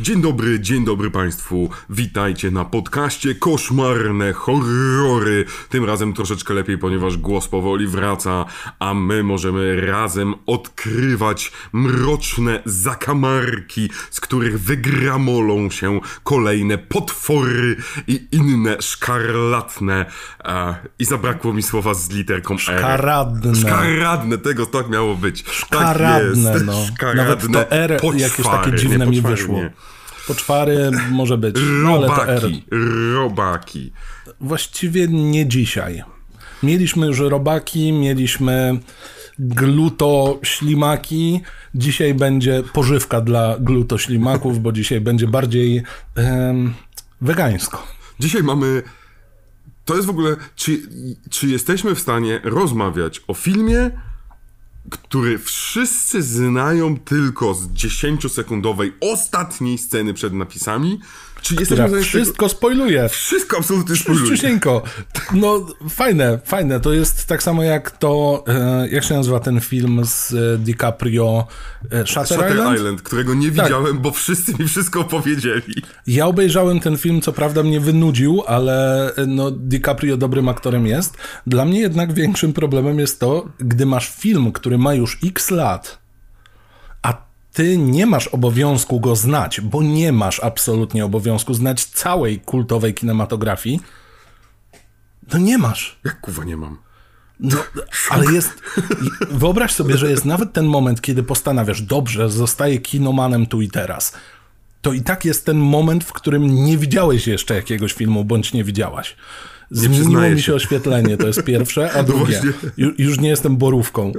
Dzień dobry, dzień dobry Państwu. Witajcie na podcaście Koszmarne Horrory. Tym razem troszeczkę lepiej, ponieważ głos powoli wraca, a my możemy razem odkrywać mroczne zakamarki, z których wygramolą się kolejne potwory i inne szkarlatne. E, I zabrakło mi słowa z literką R. Szkaradne. Szkaradne, tego tak miało być. Szkaradne, tak jest. no. Szkaradne Nawet to R jakieś takie dziwne mi wyszło. Poczwary może być. Robaki, robaki. Właściwie nie dzisiaj. Mieliśmy już robaki, mieliśmy glutoślimaki. Dzisiaj będzie pożywka dla glutoślimaków, bo dzisiaj będzie bardziej em, wegańsko. Dzisiaj mamy. To jest w ogóle. Czy, czy jesteśmy w stanie rozmawiać o filmie, który wszyscy znają tylko z 10-sekundowej ostatniej sceny przed napisami? Czy jesteśmy wszystko spoiluje. Wszystko absolutnie spoiluje. Szczusieńko. No, fajne, fajne. To jest tak samo jak to, e, jak się nazywa ten film z e, DiCaprio, e, Shutter, Shutter Island? Island? którego nie Tak. widziałem, bo wszyscy mi wszystko powiedzieli. Ja obejrzałem ten film, co prawda mnie wynudził, ale no, DiCaprio dobrym aktorem jest. Dla mnie jednak większym problemem jest to, gdy masz film, który ma już x lat, ty nie masz obowiązku go znać, bo nie masz absolutnie obowiązku znać całej kultowej kinematografii, no nie masz. Jak kuwa nie mam? No, ale jest. Wyobraź sobie, że jest nawet ten moment, kiedy postanawiasz, dobrze, zostaję kinomanem tu i teraz. To i tak jest ten moment, w którym nie widziałeś jeszcze jakiegoś filmu, bądź nie widziałaś. Zmieniło mi się się. oświetlenie, to jest pierwsze, a drugie. właśnie. Ju, już nie jestem borówką.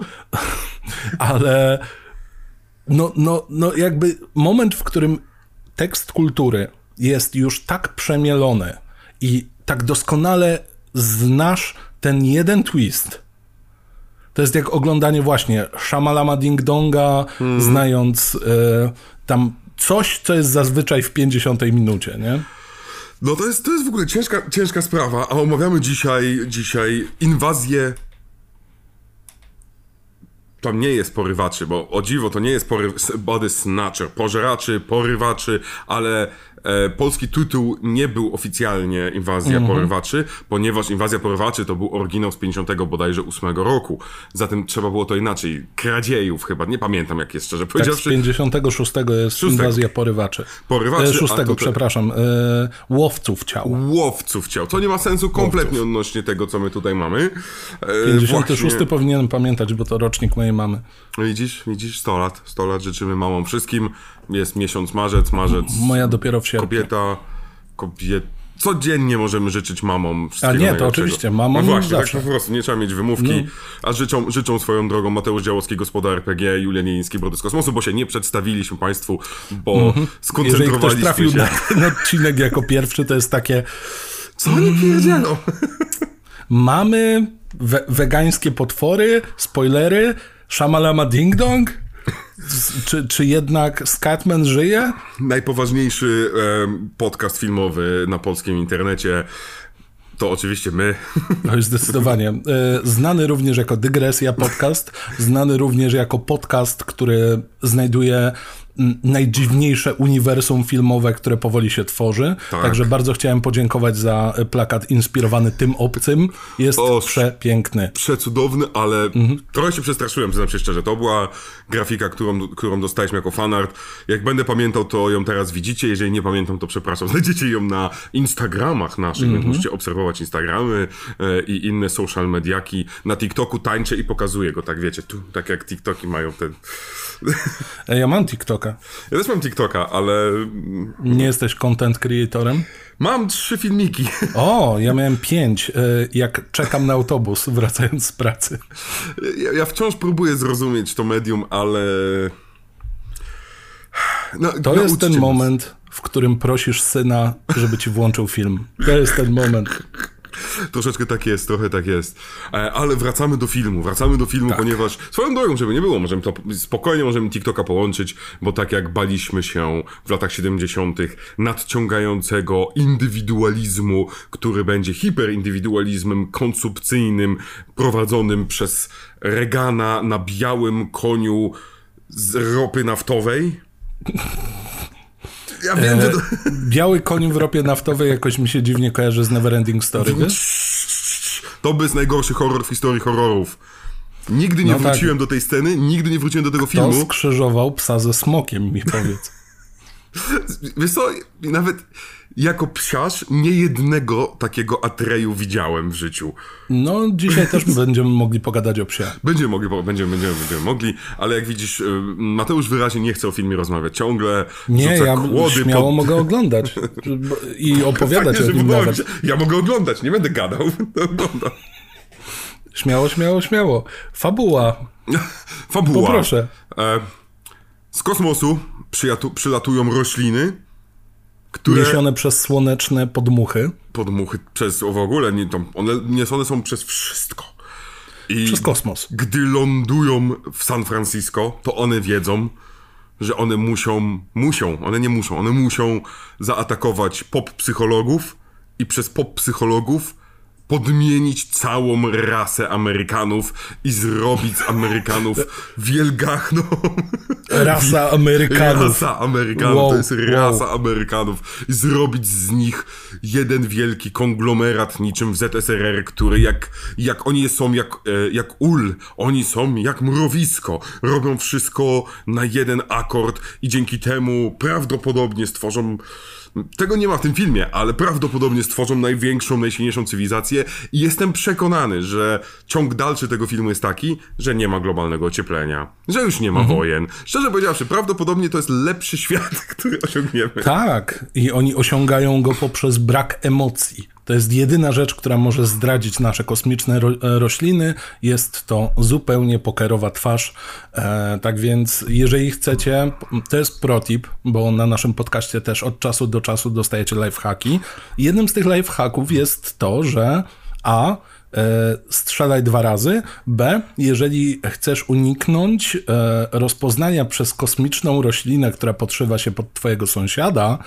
Ale no, no, no jakby moment, w którym tekst kultury jest już tak przemielony i tak doskonale znasz ten jeden twist. To jest jak oglądanie właśnie Shamalama Ding Donga, znając e, tam coś, co jest zazwyczaj w 50 minucie, nie? No to jest, to jest w ogóle ciężka, ciężka sprawa, a omawiamy dzisiaj, dzisiaj inwazję. To nie jest porywaczy, bo o dziwo to nie jest pory, body snatcher, pożeraczy, porywaczy, ale polski tytuł nie był oficjalnie inwazja porywaczy, ponieważ inwazja porywaczy to był oryginał z 50 bodajże 8 roku. Zatem trzeba było to inaczej. Kradziejów chyba, nie pamiętam jak jest szczerze Tak, z powiedziawszy. 56 jest Szóstego. inwazja porywaczy. Porywaczy, E, a szóstego, to te- przepraszam. E, łowców ciał. Łowców ciał. To nie ma sensu kompletnie odnośnie tego, co my tutaj mamy. E, 56 właśnie- powinienem pamiętać, bo to rocznik mojej mamy. Widzisz, widzisz, 100 lat. 100 lat życzymy mamom wszystkim. Jest miesiąc marzec, marzec. Moja dopiero w sierpniu. Kobieta, kobiet. Codziennie możemy życzyć mamom wszystkiego A nie, to oczywiście, mamom No właśnie, zawsze. tak po prostu, nie trzeba mieć wymówki. A życzą, życzą swoją drogą Mateusz Działowski, gospoda RPG, Julian Jeliński, Brody z Kosmosu, bo się nie przedstawiliśmy Państwu, bo Mhm. Jeżeli skoncentrowaliśmy ktoś trafił się. na ten odcinek jako pierwszy, to jest takie Co oni pierdzielą? mamy we wegańskie potwory, spoilery, Shamalama Ding Dong? Czy, czy jednak Scatman żyje? Najpoważniejszy em, podcast filmowy na polskim internecie to oczywiście my. No i zdecydowanie. E, Znany również jako Dygresja Podcast, znany również jako podcast, który znajduje najdziwniejsze uniwersum filmowe, które powoli się tworzy. Tak. Także bardzo chciałem podziękować za e, plakat inspirowany tym obcym. Jest O, przepiękny. Przecudowny, ale Mhm. trochę się przestraszyłem, przyznam się szczerze. To była grafika, którą, którą dostaliśmy jako fanart. Jak będę pamiętał, to ją teraz widzicie. Jeżeli nie pamiętam, to przepraszam. Znajdziecie ją na Instagramach naszych, Mhm. więc musicie obserwować Instagramy e, i inne social mediaki. Na TikToku tańczę i pokazuję go, tak wiecie, tu, tak jak TikToki mają ten... E, Ja mam TikToka. Ja też mam TikToka, ale Nie jesteś content creatorem? mam trzy filmiki. O, ja miałem pięć, e, jak czekam na autobus wracając z pracy. Ja, ja wciąż próbuję zrozumieć to medium, ale... No, To jest ten moment, w którym prosisz syna, żeby ci włączył film. To jest ten moment. Troszeczkę tak jest, trochę tak jest. E, Ale wracamy do filmu, wracamy do filmu, ponieważ swoją drogą, żeby nie było, możemy to spokojnie możemy TikToka połączyć, bo tak jak baliśmy się w latach 70. nadciągającego indywidualizmu, który będzie hiperindywidualizmem konsumpcyjnym prowadzonym przez Reagana na białym koniu z ropy naftowej. ja wiem, że to... Biały koń w ropie naftowej jakoś mi się dziwnie kojarzy z Neverending Story, wiesz? To by jest najgorszy horror w historii horrorów. Nigdy nie No tak. wróciłem do tej sceny, nigdy nie wróciłem do tego To filmu. skrzyżował psa ze smokiem, mi powiedz. Wiesz co, nawet jako psiarz nie jednego takiego Atreju widziałem w życiu. No, dzisiaj też będziemy mogli pogadać o psie. Będziemy mogli, będziemy, będziemy, będziemy mogli, ale jak widzisz, Mateusz wyraźnie nie chce o filmie rozmawiać. Ciągle Nie, ja kłody śmiało pod... mogę oglądać i opowiadać Fajnie, o nim nawet. Ja mogę oglądać, nie będę gadał. Oglądam. Śmiało, śmiało, śmiało. Fabuła. Fabuła. Poproszę. E, z kosmosu przylatują rośliny, które... Niesione przez słoneczne podmuchy. podmuchy przez w ogóle, nie, to, one niesione są przez wszystko. I Przez kosmos. gdy lądują w San Francisco, to one wiedzą, że one muszą, muszą, one nie muszą, one muszą zaatakować pop psychologów i przez pop psychologów podmienić całą rasę Amerykanów i zrobić z Amerykanów wielgachną Rasa Amerykanów. Rasa Amerykanów, Wow, to jest wow. rasa Amerykanów. I zrobić z nich jeden wielki konglomerat niczym w ZSRR, który jak, jak oni są jak, e, jak ul, oni są jak mrowisko. Robią wszystko na jeden akord i dzięki temu prawdopodobnie stworzą tego nie ma w tym filmie, ale prawdopodobnie stworzą największą, najsilniejszą cywilizację i jestem przekonany, że ciąg dalszy tego filmu jest taki, że nie ma globalnego ocieplenia, że już nie ma wojen. Szczerze powiedziawszy, prawdopodobnie to jest lepszy świat, który osiągniemy. Tak, i oni osiągają go poprzez brak emocji. To jest jedyna rzecz, która może zdradzić nasze kosmiczne ro e, rośliny. Jest to zupełnie pokerowa twarz. E, tak więc, jeżeli chcecie, to jest protip, bo na naszym podcaście też od czasu do czasu dostajecie lifehacki. Jednym z tych lifehacków jest to, że A. E, strzelaj dwa razy. B. Jeżeli chcesz uniknąć e, rozpoznania przez kosmiczną roślinę, która podszywa się pod twojego sąsiada,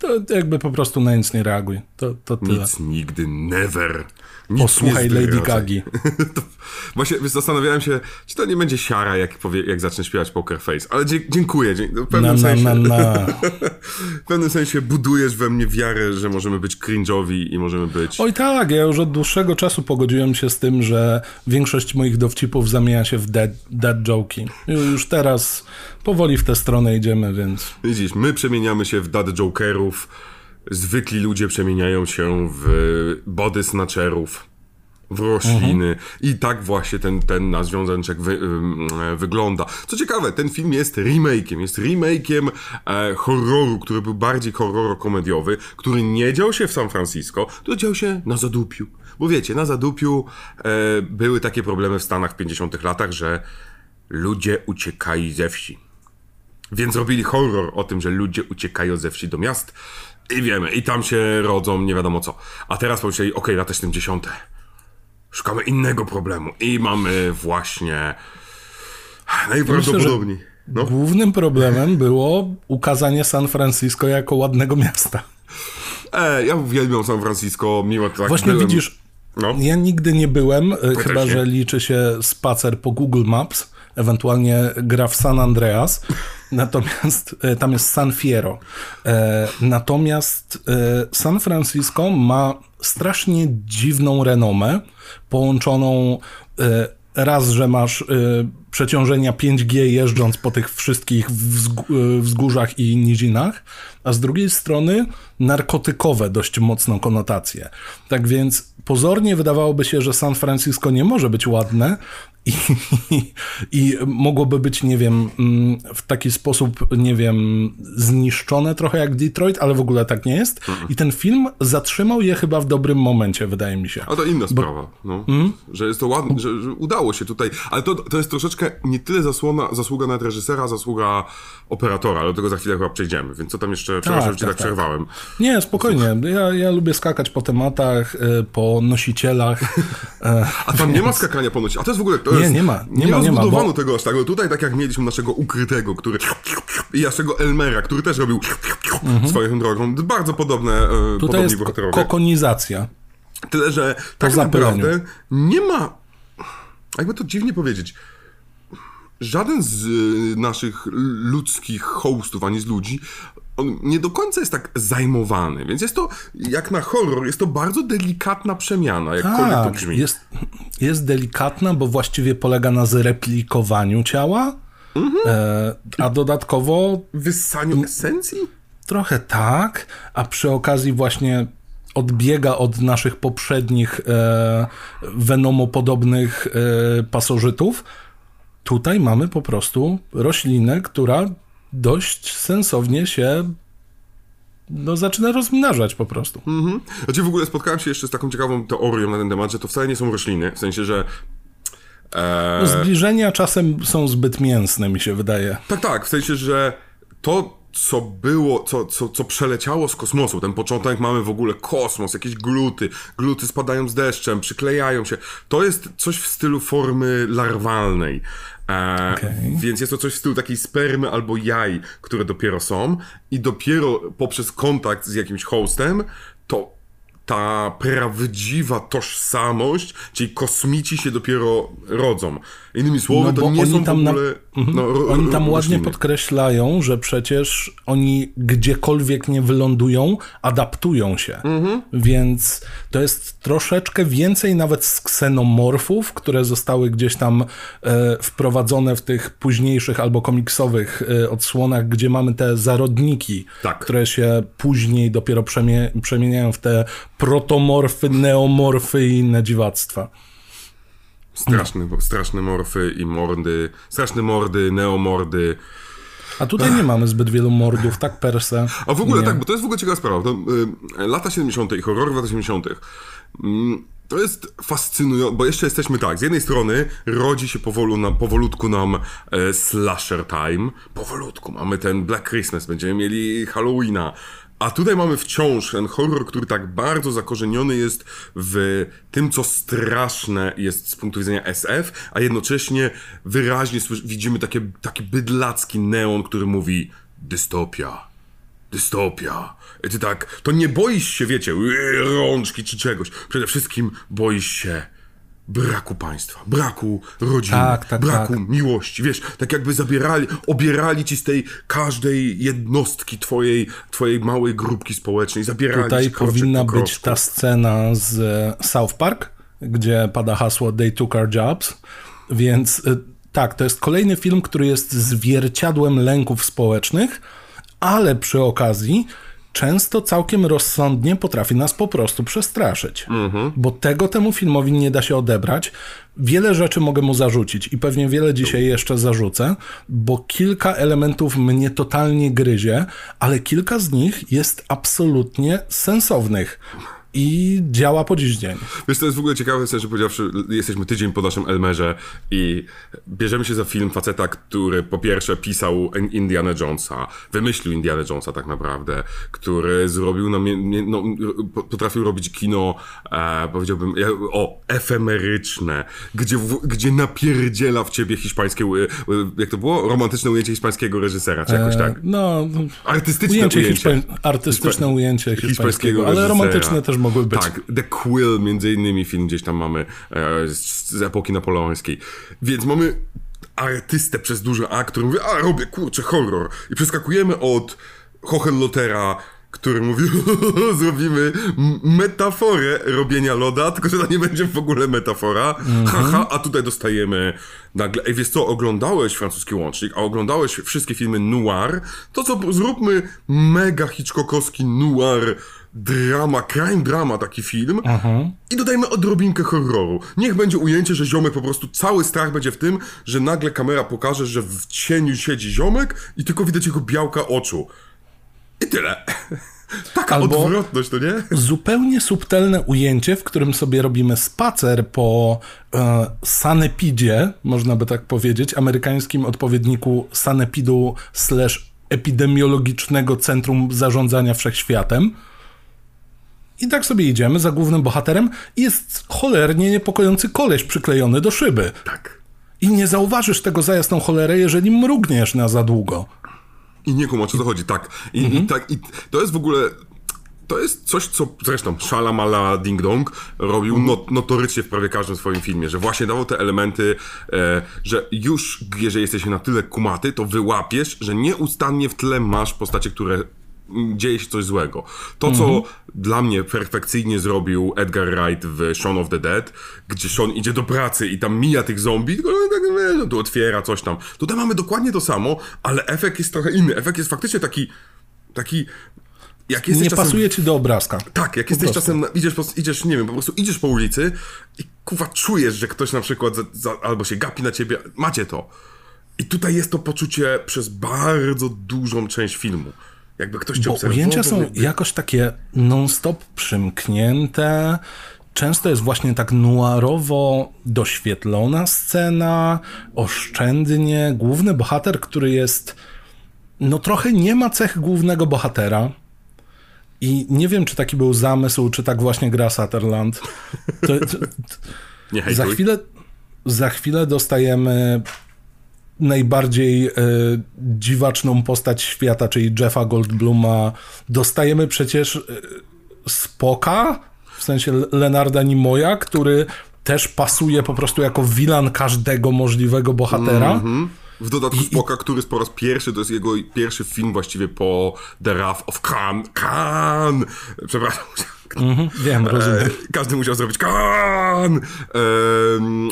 to jakby po prostu na nic nie reaguj. To, to tyle. Nic nigdy, never. Nic Posłuchaj Lady. Gagi. to, właśnie zastanawiałem się, czy to nie będzie siara, jak, powie, jak zacznę śpiewać Poker Face, ale dziękuję. Dzie- w, pewnym na, sensie, na, na. w pewnym sensie budujesz we mnie wiarę, że możemy być cringe'owi i możemy być... Oj tak, ja już od dłuższego czasu pogodziłem się z tym, że większość moich dowcipów zamienia się w dead, dead joke'i. Już teraz powoli w tę stronę idziemy, więc... Widzisz, my przemieniamy się w dad jokerów, zwykli ludzie przemieniają się w body snatcherów, w rośliny i tak właśnie ten, ten nasz wy, e, wygląda. Co ciekawe, ten film jest remake'iem, jest remake'iem e, horroru, który był bardziej horroro-komediowy, który nie dział się w San Francisco, to dział się na Zadupiu. Bo wiecie, na Zadupiu e, były takie problemy w Stanach w 50 latach, że ludzie uciekali ze wsi. Więc robili horror o tym, że ludzie uciekają ze wsi do miast i wiemy, i tam się rodzą nie wiadomo co. A teraz pomyśleli, okej, lata 70. Szukamy innego problemu i mamy właśnie najprawdopodobniej. No, Głównym problemem było ukazanie San Francisco jako ładnego miasta. e, ja uwielbiam San Francisco, mimo tak Właśnie byłem... widzisz, No. ja nigdy nie byłem, e, chyba że liczy się spacer po Google Maps, ewentualnie gra w San Andreas, natomiast e, tam jest San Fierro. E, natomiast e, San Francisco ma strasznie dziwną renomę, połączoną raz, że masz przeciążenia 5G jeżdżąc po tych wszystkich wzgó- wzgórzach i nizinach, a z drugiej strony narkotykowe dość mocną konotację. Tak więc pozornie wydawałoby się, że San Francisco nie może być ładne i, i mogłoby być, nie wiem, mm, w taki sposób, nie wiem, zniszczone trochę jak Detroit, ale w ogóle tak nie jest. I ten film zatrzymał je chyba w dobrym momencie, wydaje mi się. A to inna sprawa, no. Mm? Że jest to ładne, że, że udało się tutaj. Ale to, to jest troszeczkę nie tyle zasłona, zasługa nawet reżysera, zasługa operatora, ale do tego za chwilę chyba przejdziemy. Więc co tam jeszcze, przepraszam, że ci tak, tak tak. przerwałem. Nie, spokojnie. Ja, ja lubię skakać po tematach, y, po nosicielach. A tam nie ma skakania ponoć. A to jest w ogóle. To Nie, jest, nie ma, nie nie ma, nie ma, zbudowano bo- tego aż tak. Tutaj, tak jak mieliśmy naszego ukrytego, który. I naszego Elmera, który też robił swoją drogą. Bardzo podobne, e, Tutaj podobni jest bohaterowie. kokonizacja. Tyle, że tak naprawdę nie ma. Jakby to dziwnie powiedzieć. Żaden z y, naszych ludzkich hostów, ani z ludzi, on nie do końca jest tak zajmowany, więc jest to, jak na horror, jest to bardzo delikatna przemiana, jakkolwiek to Tak, brzmi. jest, jest delikatna, bo właściwie polega na zreplikowaniu ciała, Mhm. e, a dodatkowo Wyssaniu esencji? trochę tak, a przy okazji właśnie odbiega od naszych poprzednich e, venomopodobnych e, pasożytów. Tutaj mamy po prostu roślinę, która dość sensownie się no, zaczyna rozmnażać po prostu. Mhm. Znaczy w ogóle spotkałem się jeszcze z taką ciekawą teorią na ten temat, że to wcale nie są rośliny, w sensie, że... E, No, Zbliżenia czasem są zbyt mięsne, mi się wydaje. Tak, tak, w sensie, że to, co było, co, co, co przeleciało z kosmosu, ten początek mamy w ogóle kosmos, jakieś gluty, gluty spadają z deszczem, przyklejają się, to jest coś w stylu formy larwalnej. E, Okej. Więc jest to coś w stylu takiej spermy albo jaj, które dopiero są i dopiero poprzez kontakt z jakimś hostem, to ta prawdziwa tożsamość, czyli kosmici się dopiero rodzą. Innymi słowy, No to nie oni są tam w na- ogóle... no, ro- Oni tam ładnie podkreślają, że przecież oni gdziekolwiek nie wylądują, adaptują się. Mhm. Więc to jest troszeczkę więcej nawet z ksenomorfów, które zostały gdzieś tam e, wprowadzone w tych późniejszych albo komiksowych e, odsłonach, gdzie mamy te zarodniki, Tak. które się później dopiero przemie przemieniają w te protomorfy, neomorfy i inne dziwactwa. Straszne, straszne morfy i mordy, straszne mordy, neomordy. A tutaj nie mamy zbyt wielu mordów, tak per se. A w ogóle Nie. tak, bo to jest w ogóle ciekawa sprawa. To, y, lata 70. i horror latach 70. Mm, to jest fascynujące, bo jeszcze jesteśmy tak, z jednej strony rodzi się powolu nam, powolutku nam e, slasher time, powolutku, mamy ten Black Christmas, będziemy mieli Halloweena, a tutaj mamy wciąż ten horror, który tak bardzo zakorzeniony jest w tym, co straszne jest z punktu widzenia SF, a jednocześnie wyraźnie widzimy takie, taki bydlacki neon, który mówi dystopia, dystopia. I ty tak, to nie boisz się, wiecie, rączki czy czegoś. Przede wszystkim boisz się braku państwa, braku rodziny, Tak, tak, braku tak. miłości. Wiesz, tak jakby zabierali, obierali ci z tej każdej jednostki twojej, twojej małej grupki społecznej, zabierali Tutaj ci powinna po być ta scena z e, South Park, gdzie pada hasło They took our jobs, więc e, tak, to jest kolejny film, który jest zwierciadłem lęków społecznych, ale przy okazji często całkiem rozsądnie potrafi nas po prostu przestraszyć. Bo tego temu filmowi nie da się odebrać. Wiele rzeczy mogę mu zarzucić i pewnie wiele dzisiaj jeszcze zarzucę, bo kilka elementów mnie totalnie gryzie, ale kilka z nich jest absolutnie sensownych i działa po dziś dzień. Wiesz, to jest w ogóle ciekawe, szczerze powiedziawszy, jesteśmy tydzień po naszym Elmerze i bierzemy się za film faceta, który po pierwsze pisał Indiana Jonesa, wymyślił Indiana Jonesa tak naprawdę, który zrobił, nam, nie- no, potrafił robić kino, e, powiedziałbym, ja- o, efemeryczne, gdzie, w, gdzie napierdziela w ciebie hiszpańskie, e, e, jak to było? Romantyczne ujęcie hiszpańskiego reżysera, czy jakoś tak? E, No, Artystyczne ujęcie, ujęcie. hiszpań- artystyczne ujęcie hiszpańskiego, ale reżysera. romantyczne też mogły być. Tak, The Quill między innymi film gdzieś tam mamy e, z, z epoki napoleońskiej. Więc mamy artystę przez duże A, który mówi, a robię kurczę horror. I przeskakujemy od Hohenlottera, który mówi, zrobimy metaforę robienia loda, tylko że to nie będzie w ogóle metafora. Haha, a tutaj dostajemy nagle, ej wiesz co, oglądałeś francuski łącznik, a oglądałeś wszystkie filmy noir, to co, zróbmy mega Hitchcockowski noir drama, crime drama taki film i dodajmy odrobinkę horroru. Niech będzie ujęcie, że ziomek po prostu, cały strach będzie w tym, że nagle kamera pokaże, że w cieniu siedzi ziomek i tylko widać jego białka oczu. I tyle. Taka Albo- odwrotność, to nie? zupełnie subtelne ujęcie, w którym sobie robimy spacer po e, sanepidzie, można by tak powiedzieć, amerykańskim odpowiedniku sanepidu slash epidemiologicznego centrum zarządzania wszechświatem. I tak sobie idziemy za głównym bohaterem i jest cholernie niepokojący koleś przyklejony do szyby. Tak. I nie zauważysz tego za jasną cholerę, jeżeli mrugniesz na za długo. I nie kumam, o co to chodzi, tak. I, i tak, i to jest w ogóle to jest coś, co zresztą Shalamala Ding Dong robił not, notorycznie w prawie każdym swoim filmie, że właśnie dawał te elementy, e, że już jeżeli jesteś na tyle kumaty, to wyłapiesz, że nieustannie w tle masz postacie, które dzieje się coś złego. To, co dla mnie perfekcyjnie zrobił Edgar Wright w Shaun of the Dead, gdzie Sean idzie do pracy i tam mija tych zombie, tylko no, tak, no, tu otwiera coś tam. Tutaj mamy dokładnie to samo, ale efekt jest trochę inny. Efekt jest faktycznie taki, taki jak jesteś Nie czasem... pasuje ci do obrazka. Tak, jak jesteś prostu. czasem, idziesz, po, idziesz, nie wiem, po prostu idziesz po ulicy i kuwa czujesz, że ktoś na przykład za, za, albo się gapi na ciebie, macie to. I tutaj jest to poczucie przez bardzo dużą część filmu. Jakby ktoś cię Bo ujęcia są jakby- jakoś takie non-stop przymknięte. Często jest właśnie tak noirowo doświetlona scena, oszczędnie. Główny bohater, który jest. No trochę nie ma cech głównego bohatera. I nie wiem, czy taki był zamysł, czy tak właśnie gra Sutherland. To, to, Nie za chwilę, za chwilę dostajemy najbardziej e, dziwaczną postać świata, czyli Jeffa Goldbluma. Dostajemy przecież e, Spoka, w sensie Lenarda Nimoya, który też pasuje po prostu jako wilan każdego możliwego bohatera. Mhm. W dodatku Spoka, który jest po raz pierwszy, to jest jego pierwszy film właściwie po The Wrath of Khan. Khan! Przepraszam. Mhm, wiem, rozumiem. E, każdy musiał zrobić Khan! E,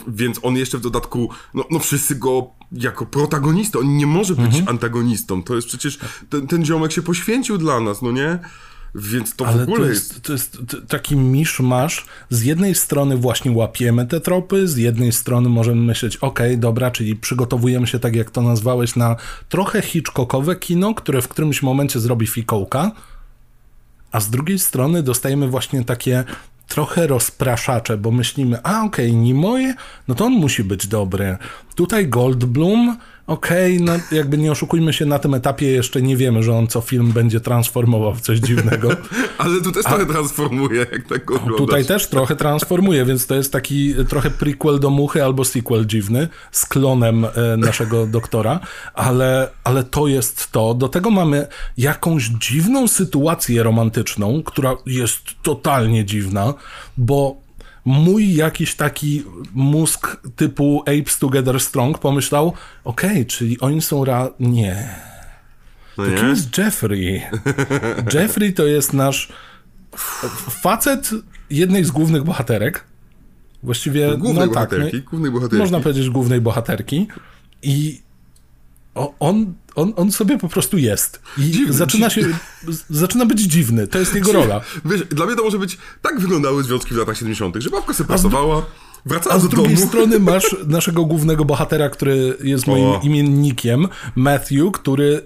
więc on jeszcze w dodatku, no, no wszyscy go jako protagonistę, on nie może być Mhm. antagonistą. To jest przecież, ten, ten ziomek się poświęcił dla nas, no nie? Więc to w Ale ogóle to jest... jest, to jest taki miszmasz. Z jednej strony właśnie łapiemy te tropy, z jednej strony możemy myśleć, okej, dobra, czyli przygotowujemy się, tak jak to nazwałeś, na trochę Hitchcockowe kino, które w którymś momencie zrobi fikołka, a z drugiej strony dostajemy właśnie takie trochę rozpraszacze, bo myślimy, a okej, Nimoy, no to on musi być dobry. Tutaj Goldblum, okej, no jakby nie oszukujmy się, na tym etapie jeszcze nie wiemy, że on co film będzie transformował w coś dziwnego. Ale tu też trochę transformuje, jak tak oglądasz. Tutaj też trochę transformuje, więc to jest taki trochę prequel do Muchy albo sequel dziwny z klonem e, naszego doktora, ale, ale to jest to. Do tego mamy jakąś dziwną sytuację romantyczną, która jest totalnie dziwna, bo mój jakiś taki mózg typu Apes Together Strong pomyślał, okej, czyli oni są ra... Nie. No To nie? kim jest Jeffrey? Jeffrey to jest nasz facet jednej z głównych bohaterek. Właściwie, Głównej no tak, bohaterki, no, głównej bohaterki. można powiedzieć głównej bohaterki. I on, on, on sobie po prostu jest. I Dziwny, zaczyna się, z- zaczyna być dziwny. To jest jego rola. Wiesz, dla mnie to może być, tak wyglądały związki w latach 70., że babka sobie pracowała, wracała A z do drugiej domu. strony masz naszego głównego bohatera, który jest moim O. imiennikiem, Matthew, który...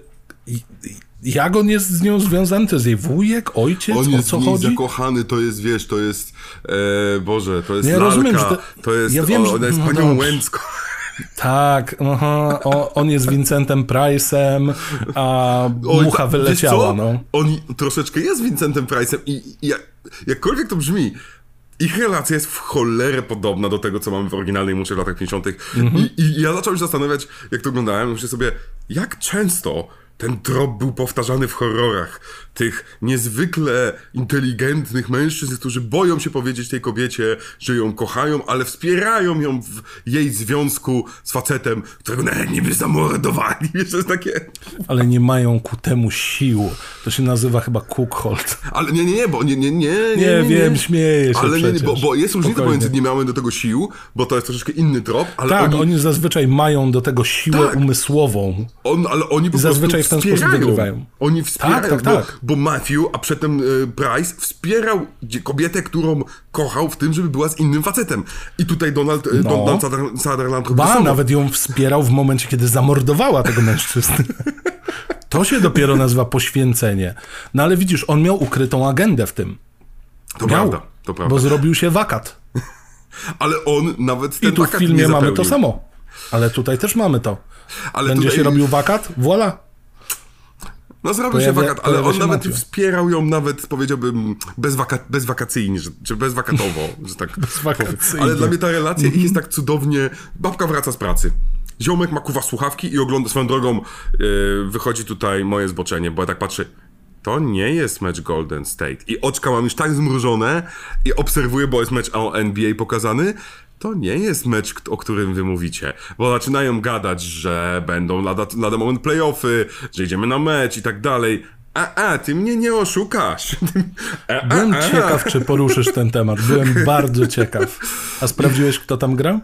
Jak on jest z nią związany? To jest jej wujek, ojciec? On o jest co w niej chodzi? zakochany, to jest, wiesz, to jest, e, Boże, to jest Nie, lalka, rozumiem, że to- to jest, ja wiem, o, ona jest no panią. Łęcką. Tak, aha, o, on jest Vincentem Price'em, a Oj, mucha wyleciała, no. On troszeczkę jest Vincentem Price'em i, i jak, jakkolwiek to brzmi, ich relacja jest w cholerę podobna do tego, co mamy w oryginalnej musze w latach 50. Mhm. I, I ja zacząłem się zastanawiać, jak to oglądałem, myślę sobie, jak często ten trop był powtarzany w horrorach. Tych niezwykle inteligentnych mężczyzn, którzy boją się powiedzieć tej kobiecie, że ją kochają, ale wspierają ją w jej związku z facetem, którego nawet nie by zamordowali. Wiesz, to jest takie... Ale nie mają ku temu sił. To się nazywa chyba Cookhold. Ale nie, nie, nie, bo nie, nie, nie, nie, Nie, wiem, śmieję się Ale nie, nie, bo, bo jest różnica pomiędzy nie miałem do tego sił, bo to jest troszeczkę inny trop, ale Tak, oni, oni... zazwyczaj mają do tego siłę Tak. umysłową. on, ale oni po zazwyczaj w ten sposób wspierają. wygrywają. Oni wspierają, Tak, tak, tak. Bo Matthew, a przedtem e, Price wspierał kobietę, którą kochał w tym, żeby była z innym facetem. I tutaj Donald, e, No. Donald Suther- Sutherland to Ba, nawet ją wspierał w momencie, kiedy zamordowała tego mężczyznę. To się dopiero nazywa poświęcenie. No ale widzisz, on miał ukrytą agendę w tym. To Miał, prawda, to prawda. bo zrobił się wakat. Ale on nawet I ten tu w filmie mamy to samo. Ale tutaj też mamy to. Ale Będzie tutaj... się robił wakat? Voila. No zrobił Pojawia- się wakat, ale on nawet wspierał ją nawet, powiedziałbym, bezwaka bezwakacyjnie, że, czy bezwakatowo, że tak Bezwakacyjnie. Ale dla mnie ta relacja ich jest tak cudownie... Babka wraca z pracy. Ziomek ma kuwa słuchawki i ogląda swoją drogą, yy, wychodzi tutaj moje zboczenie, bo ja tak patrzę, to nie jest mecz Golden State. I oczka mam już tak zmrużone i obserwuję, bo jest mecz NBA pokazany. To nie jest mecz, o którym wy mówicie. Bo zaczynają gadać, że będą lada, lada moment playoffy, że idziemy na mecz i tak dalej. A, a, ty mnie nie oszukasz. A, a, Byłem a. ciekaw, czy poruszysz ten temat. Byłem bardzo ciekaw. A sprawdziłeś, kto tam gra?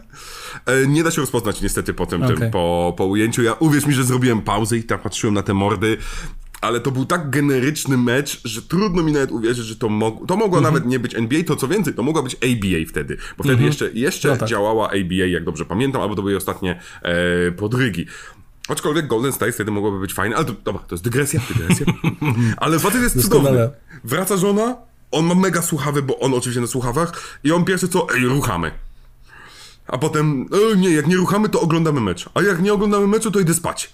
E, Nie da się rozpoznać niestety po tym, tym Okej. po, po ujęciu. Ja uwierz mi, że zrobiłem pauzę i tak patrzyłem na te mordy. Ale to był tak generyczny mecz, że trudno mi nawet uwierzyć, że to, mog- to mogło Mhm. nawet nie być NBA, to co więcej, to mogła być ABA wtedy. Bo wtedy jeszcze, jeszcze No tak. działała ABA, jak dobrze pamiętam, albo to były ostatnie e, podrygi. Aczkolwiek Golden State wtedy mogłoby być fajne, ale to, dobra, to jest dygresja, dygresja. ale facet jest Doskonale. cudowny. Wraca żona, on ma mega słuchawy, bo on oczywiście na słuchawach i on pierwszy co, ej, ruchamy. A potem, e, nie, jak nie ruchamy, to oglądamy mecz. A jak nie oglądamy meczu, to idę spać.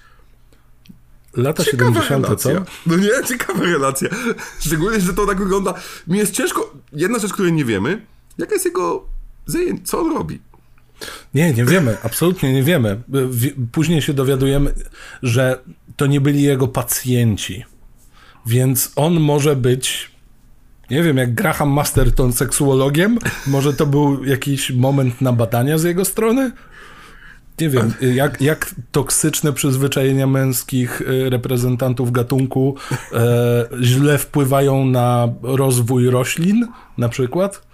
Lata Ciekawa 70., co? relacja. No nie, ciekawa relacja. Szczególnie, że to tak wygląda. Mi jest ciężko. Jedna rzecz, której nie wiemy, jaka jest jego zajęcie, co on robi. Nie, nie wiemy, absolutnie nie wiemy. Wi- Później się dowiadujemy, że to nie byli jego pacjenci. Więc on może być, nie wiem, jak Graham Masterton seksuologiem? Może to był jakiś moment na badania z jego strony? Nie wiem, jak, jak toksyczne przyzwyczajenia męskich y, reprezentantów gatunku e, źle wpływają na rozwój roślin, na przykład.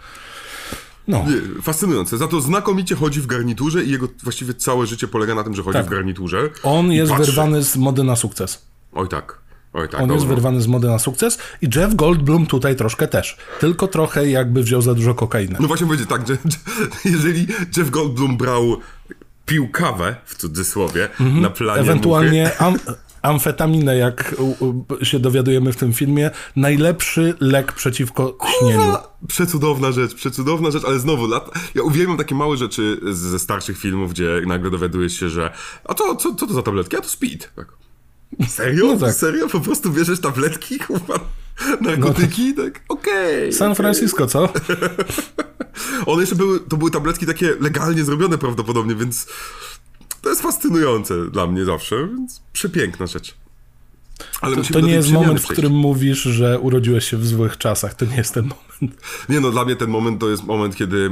No. Nie, fascynujące. Za to znakomicie chodzi w garniturze i jego właściwie całe życie polega na tym, że chodzi Tak. w garniturze. On jest patrzy. wyrwany z mody na sukces. Oj tak. Oj tak. On jest dobra. wyrwany z mody na sukces i Jeff Goldblum tutaj troszkę też. Tylko trochę jakby wziął za dużo kokainy. No właśnie powiedzieć tak, że, że jeżeli Jeff Goldblum brał pił kawę, w cudzysłowie, na planie. Ewentualnie am, amfetaminę, jak się dowiadujemy w tym filmie, najlepszy lek przeciwko śnieniu. Przecudowna rzecz, przecudowna rzecz, ale znowu, ja uwielbiam takie małe rzeczy ze starszych filmów, gdzie nagle dowiadujesz się, że a to, co, co to za tabletki? A to speed. Tak. Serio? No tak. Serio? Po prostu bierzesz tabletki, kurwa, narkotyki? tak, okej. San Francisco, co? One jeszcze były, to były tabletki takie legalnie zrobione prawdopodobnie, więc to jest fascynujące dla mnie zawsze, więc przepiękna rzecz. Ale To, to nie jest moment, w przejść. którym mówisz, że urodziłeś się w złych czasach. To nie jest ten moment. Nie no, dla mnie ten moment to jest moment, kiedy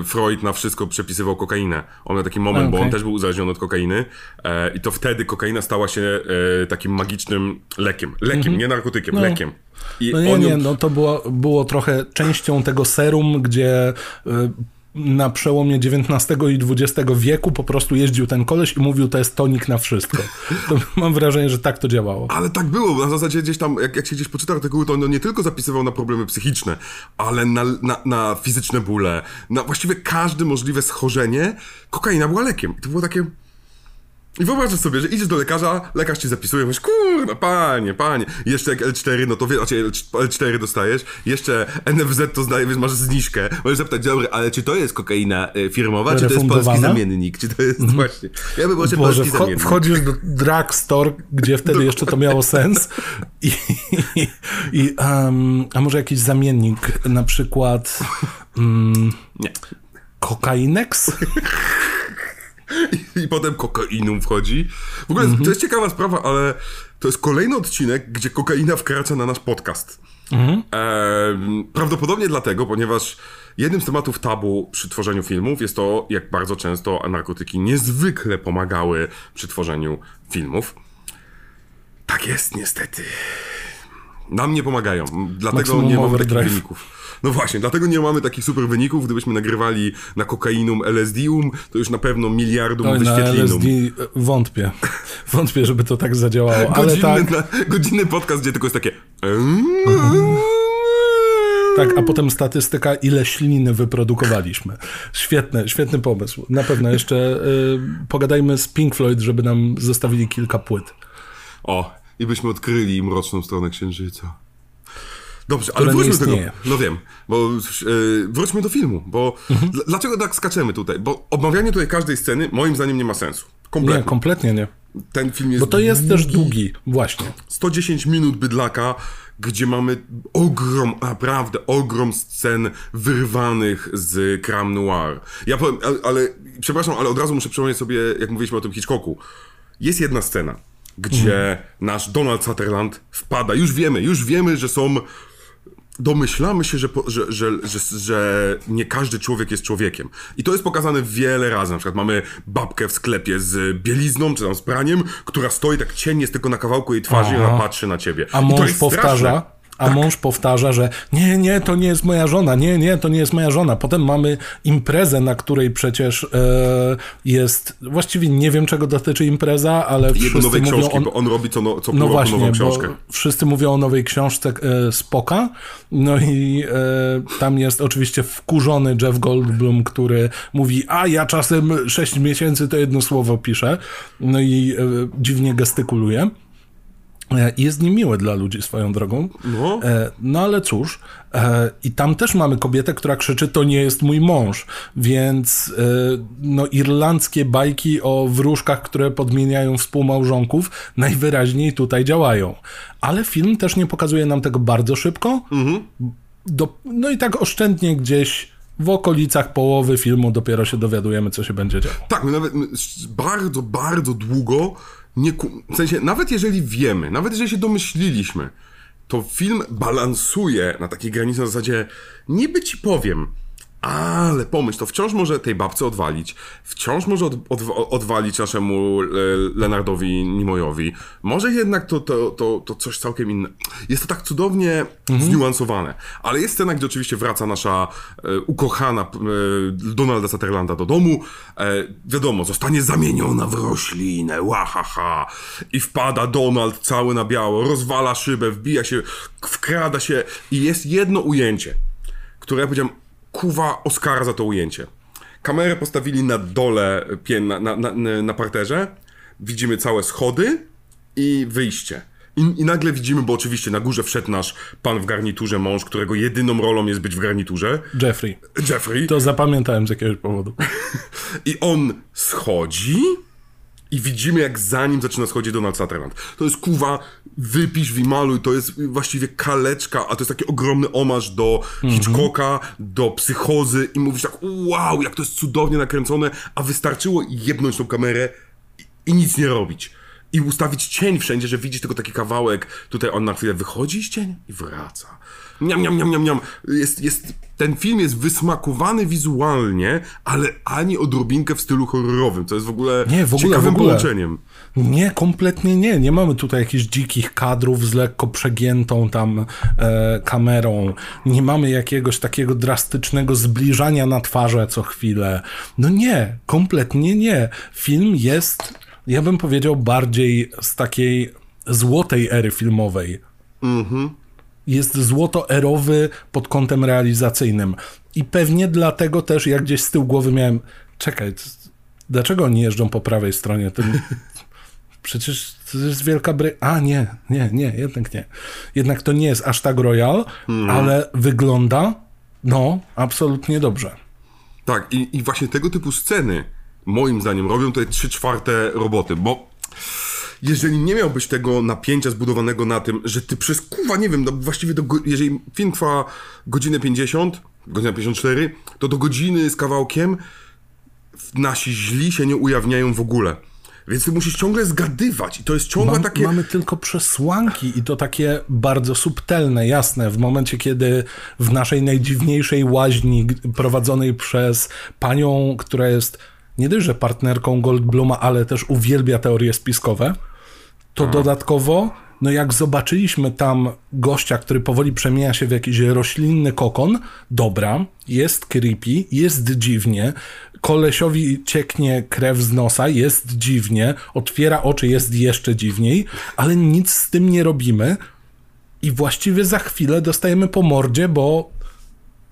e, Freud na wszystko przepisywał kokainę. On miał taki moment, A, bo on też był uzależniony od kokainy e, i to wtedy kokaina stała się e, takim magicznym lekiem. Lekiem, nie narkotykiem, lekiem. I. No nie, ją- nie, no to było, było trochę częścią tego serum, gdzie y, na przełomie XIX i XX wieku po prostu jeździł ten koleś i mówił, to jest tonik na wszystko. To mam wrażenie, że tak to działało. Ale tak było, na zasadzie gdzieś tam, jak, jak się gdzieś poczyta artykuły, to on nie tylko zapisywał na problemy psychiczne, ale na, na, na fizyczne bóle, na właściwie każde możliwe schorzenie, kokaina była lekiem. I to było takie... I wyobraź sobie, że idziesz do lekarza, lekarz ci zapisuje, mówisz, kurwa, panie, panie. Jeszcze jak L4, no to wiesz, znaczy L4 dostajesz, jeszcze NFZ to zdaje, wiesz, masz zniżkę. Możesz zapytać, dobry, ale czy to jest kokaina e, firmowa, czy to jest polski zamiennik, czy to jest właśnie... Ja bym Boże, polski wcho- zamiennik. wchodzisz do drugstore, gdzie wtedy jeszcze to miało sens i, i, i um, a może jakiś zamiennik, na przykład um, Nie. Kokainex? I potem kokainum wchodzi. W ogóle to jest ciekawa sprawa, ale to jest kolejny odcinek, gdzie kokaina wkracza na nasz podcast. Em, prawdopodobnie dlatego, ponieważ jednym z tematów tabu przy tworzeniu filmów jest to, jak bardzo często narkotyki niezwykle pomagały przy tworzeniu filmów. Tak jest, niestety. Nam nie pomagają, dlatego Maximum nie mamy takich wyników. No właśnie, dlatego nie mamy takich super wyników. Gdybyśmy nagrywali na kokainum, LSD-um, to już na pewno miliardum Oj, na wyświetlinum. LSD wątpię. Wątpię, żeby to tak zadziałało, ale Godzinny, tak, na, godzinny podcast, gdzie tylko jest takie... tak, a potem statystyka, ile śliny wyprodukowaliśmy. Świetny, świetny pomysł. Na pewno jeszcze y, pogadajmy z Pink Floyd, żeby nam zostawili kilka płyt. O, i byśmy odkryli mroczną stronę księżyca. Dobrze, ale wróćmy do tego. No wiem, bo yy, wróćmy do filmu, bo Mhm. dl- dlaczego tak skaczemy tutaj? Bo omawianie tutaj każdej sceny moim zdaniem nie ma sensu. Nie, Kompletnie. kompletnie nie. Ten film jest Bo to jest też długi, właśnie. 110 minut bydlaka, gdzie mamy ogrom, naprawdę ogrom scen wyrwanych z Cram Noir. Ja powiem, ale, ale przepraszam, ale od razu muszę przypomnieć sobie, jak mówiliśmy o tym Hitchcocku. Jest jedna scena, gdzie nasz Donald Sutherland wpada. Już wiemy, już wiemy, że są. Domyślamy się, że, że, że, że, nie każdy człowiek jest człowiekiem. I to jest pokazane wiele razy. Na przykład mamy babkę w sklepie z bielizną, czy tam z praniem, która stoi tak ciennie, jest tylko na kawałku jej twarzy i ona patrzy na ciebie. A mąż powtarza, a mąż powtarza, że nie, nie, to nie jest moja żona, nie, nie, to nie jest moja żona. Potem mamy imprezę, na której przecież e, jest, właściwie nie wiem czego dotyczy impreza, ale Jego wszyscy nowej mówią książki, o... bo on robi co, no, co No właśnie, nową książkę. wszyscy mówią o nowej książce e, Spoka, no i e, tam jest oczywiście wkurzony Jeff Goldblum, który mówi, a ja czasem 6 miesięcy to jedno słowo piszę, no i e, dziwnie gestykuluje. E, Jest niemiłe dla ludzi swoją drogą. No. E, No ale cóż, e, i tam też mamy kobietę, która krzyczy, to nie jest mój mąż, więc no irlandzkie bajki o wróżkach, które podmieniają współmałżonków, najwyraźniej tutaj działają. Ale film też nie pokazuje nam tego bardzo szybko. Do, no i tak oszczędnie gdzieś w okolicach połowy filmu dopiero się dowiadujemy, co się będzie działo. Tak, my nawet my bardzo, bardzo długo nie. W sensie, nawet jeżeli wiemy, nawet jeżeli się domyśliliśmy, to film balansuje na takiej granicy na zasadzie niby ci powiem, ale pomyśl, to wciąż może tej babce odwalić, wciąż może od, od, odwalić naszemu e, Leonardowi Nimoyowi. Może jednak to, to, to, to coś całkiem innego. Jest to tak cudownie zniuansowane. Ale jest scena, gdzie oczywiście wraca nasza e, ukochana e, Donalda Sutherlanda do domu. E, wiadomo, zostanie zamieniona w roślinę, łahaha. I wpada Donald cały na biało, rozwala szybę, wbija się, wkrada się i jest jedno ujęcie, które ja powiedziałem, kuwa Oscara za to ujęcie. Kamerę postawili na dole, na, na, na, na parterze. Widzimy całe schody i wyjście. I, I nagle widzimy, bo oczywiście na górze wszedł nasz pan w garniturze, mąż, którego jedyną rolą jest być w garniturze. Jeffrey. Jeffrey. To zapamiętałem z jakiegoś powodu. I on schodzi i widzimy, jak za nim zaczyna schodzić Donald Sutherland. To jest kuwa, wypisz, wymaluj, to jest właściwie kaleczka, a to jest taki ogromny omarz do Hitchcocka, do psychozy i mówisz tak, wow, jak to jest cudownie nakręcone, a wystarczyło jebnąć tą kamerę i, i nic nie robić. I ustawić cień wszędzie, że widzisz tylko taki kawałek, tutaj on na chwilę wychodzi z cienia i wraca. Niam, niam, niam, niam, niam. Jest, jest, ten film jest wysmakowany wizualnie, ale ani odrobinkę w stylu horrorowym, co jest w ogóle, Nie, w ogóle, ciekawym w ogóle. połączeniem. Nie, kompletnie nie. Nie mamy tutaj jakichś dzikich kadrów z lekko przegiętą tam e, kamerą. Nie mamy jakiegoś takiego drastycznego zbliżania na twarze co chwilę. No nie, kompletnie nie. Film jest, ja bym powiedział, bardziej z takiej złotej ery filmowej. Jest złotoerowy pod kątem realizacyjnym. I pewnie dlatego też ja gdzieś z tyłu głowy miałem, czekaj, dlaczego oni jeżdżą po prawej stronie? Przecież to jest Wielka Bry... A, nie, nie, nie, jednak nie. Jednak to nie jest aż tak Royal, ale wygląda, no, absolutnie dobrze. Tak, i, i właśnie tego typu sceny, moim zdaniem, robią tutaj trzy czwarte roboty, bo jeżeli nie miałbyś tego napięcia zbudowanego na tym, że ty przez, kuwa, nie wiem, no właściwie do, jeżeli film trwa godzinę 50, godzina 54, to do godziny z kawałkiem nasi źli się nie ujawniają w ogóle. Więc ty musisz ciągle zgadywać i to jest ciągle Mam, takie... Mamy tylko przesłanki i to takie bardzo subtelne, jasne. W momencie, kiedy w naszej najdziwniejszej łaźni prowadzonej przez panią, która jest nie dość, że partnerką Goldbluma, ale też uwielbia teorie spiskowe, to dodatkowo, no jak zobaczyliśmy tam gościa, który powoli przemienia się w jakiś roślinny kokon, dobra, jest creepy, jest dziwnie, kolesiowi cieknie krew z nosa, jest dziwnie, otwiera oczy, jest jeszcze dziwniej, ale nic z tym nie robimy i właściwie za chwilę dostajemy po mordzie, bo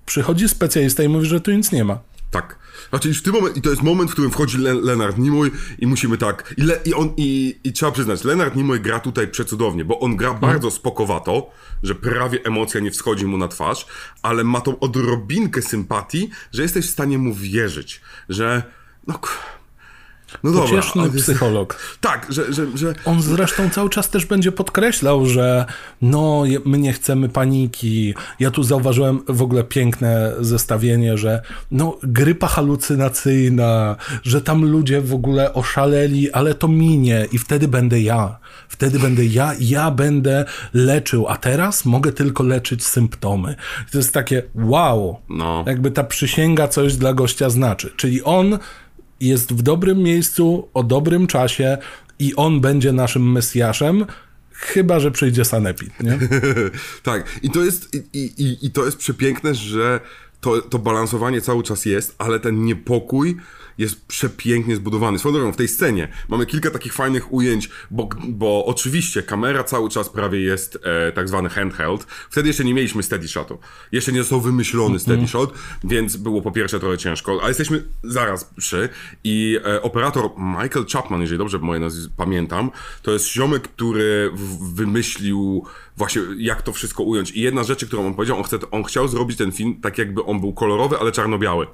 przychodzi specjalista i mówi, że tu nic nie ma. Tak. Znaczy już w tym momencie, i to jest moment, w którym wchodzi Le Leonard Nimoy i musimy tak, i, Le i on, i, i trzeba przyznać, Leonard Nimoy gra tutaj przecudownie, bo on gra bardzo spokowato, że prawie emocja nie wschodzi mu na twarz, ale ma tą odrobinkę sympatii, że jesteś w stanie mu wierzyć, że no... No dobra, Pocieszny psycholog. Tak, że, że, że On zresztą cały czas też będzie podkreślał, że no, my nie chcemy paniki. Ja tu zauważyłem w ogóle piękne zestawienie, że no, grypa halucynacyjna, że tam ludzie w ogóle oszaleli, ale to minie i wtedy będę ja. Wtedy będę ja, ja będę leczył, a teraz mogę tylko leczyć symptomy. I to jest takie wow. No. Jakby ta przysięga coś dla gościa znaczy. Czyli on jest w dobrym miejscu, o dobrym czasie i on będzie naszym Mesjaszem, chyba, że przyjdzie Sanepid, nie? tak, i to jest, i, i, i to jest przepiękne, że to, to balansowanie cały czas jest, ale ten niepokój jest przepięknie zbudowany. Swoją drogą, w tej scenie mamy kilka takich fajnych ujęć, bo, bo oczywiście kamera cały czas prawie jest e, tak zwany handheld. Wtedy jeszcze nie mieliśmy steady shotu. Jeszcze nie został wymyślony steady shot, więc było po pierwsze trochę ciężko, ale jesteśmy zaraz przy i e, operator Michael Chapman, jeżeli dobrze moje nazwisko pamiętam, to jest ziomek, który w, wymyślił właśnie jak to wszystko ująć. I jedna z rzeczy, którą on powiedział, on, chce, on chciał zrobić ten film tak jakby on był kolorowy, ale czarno-biały.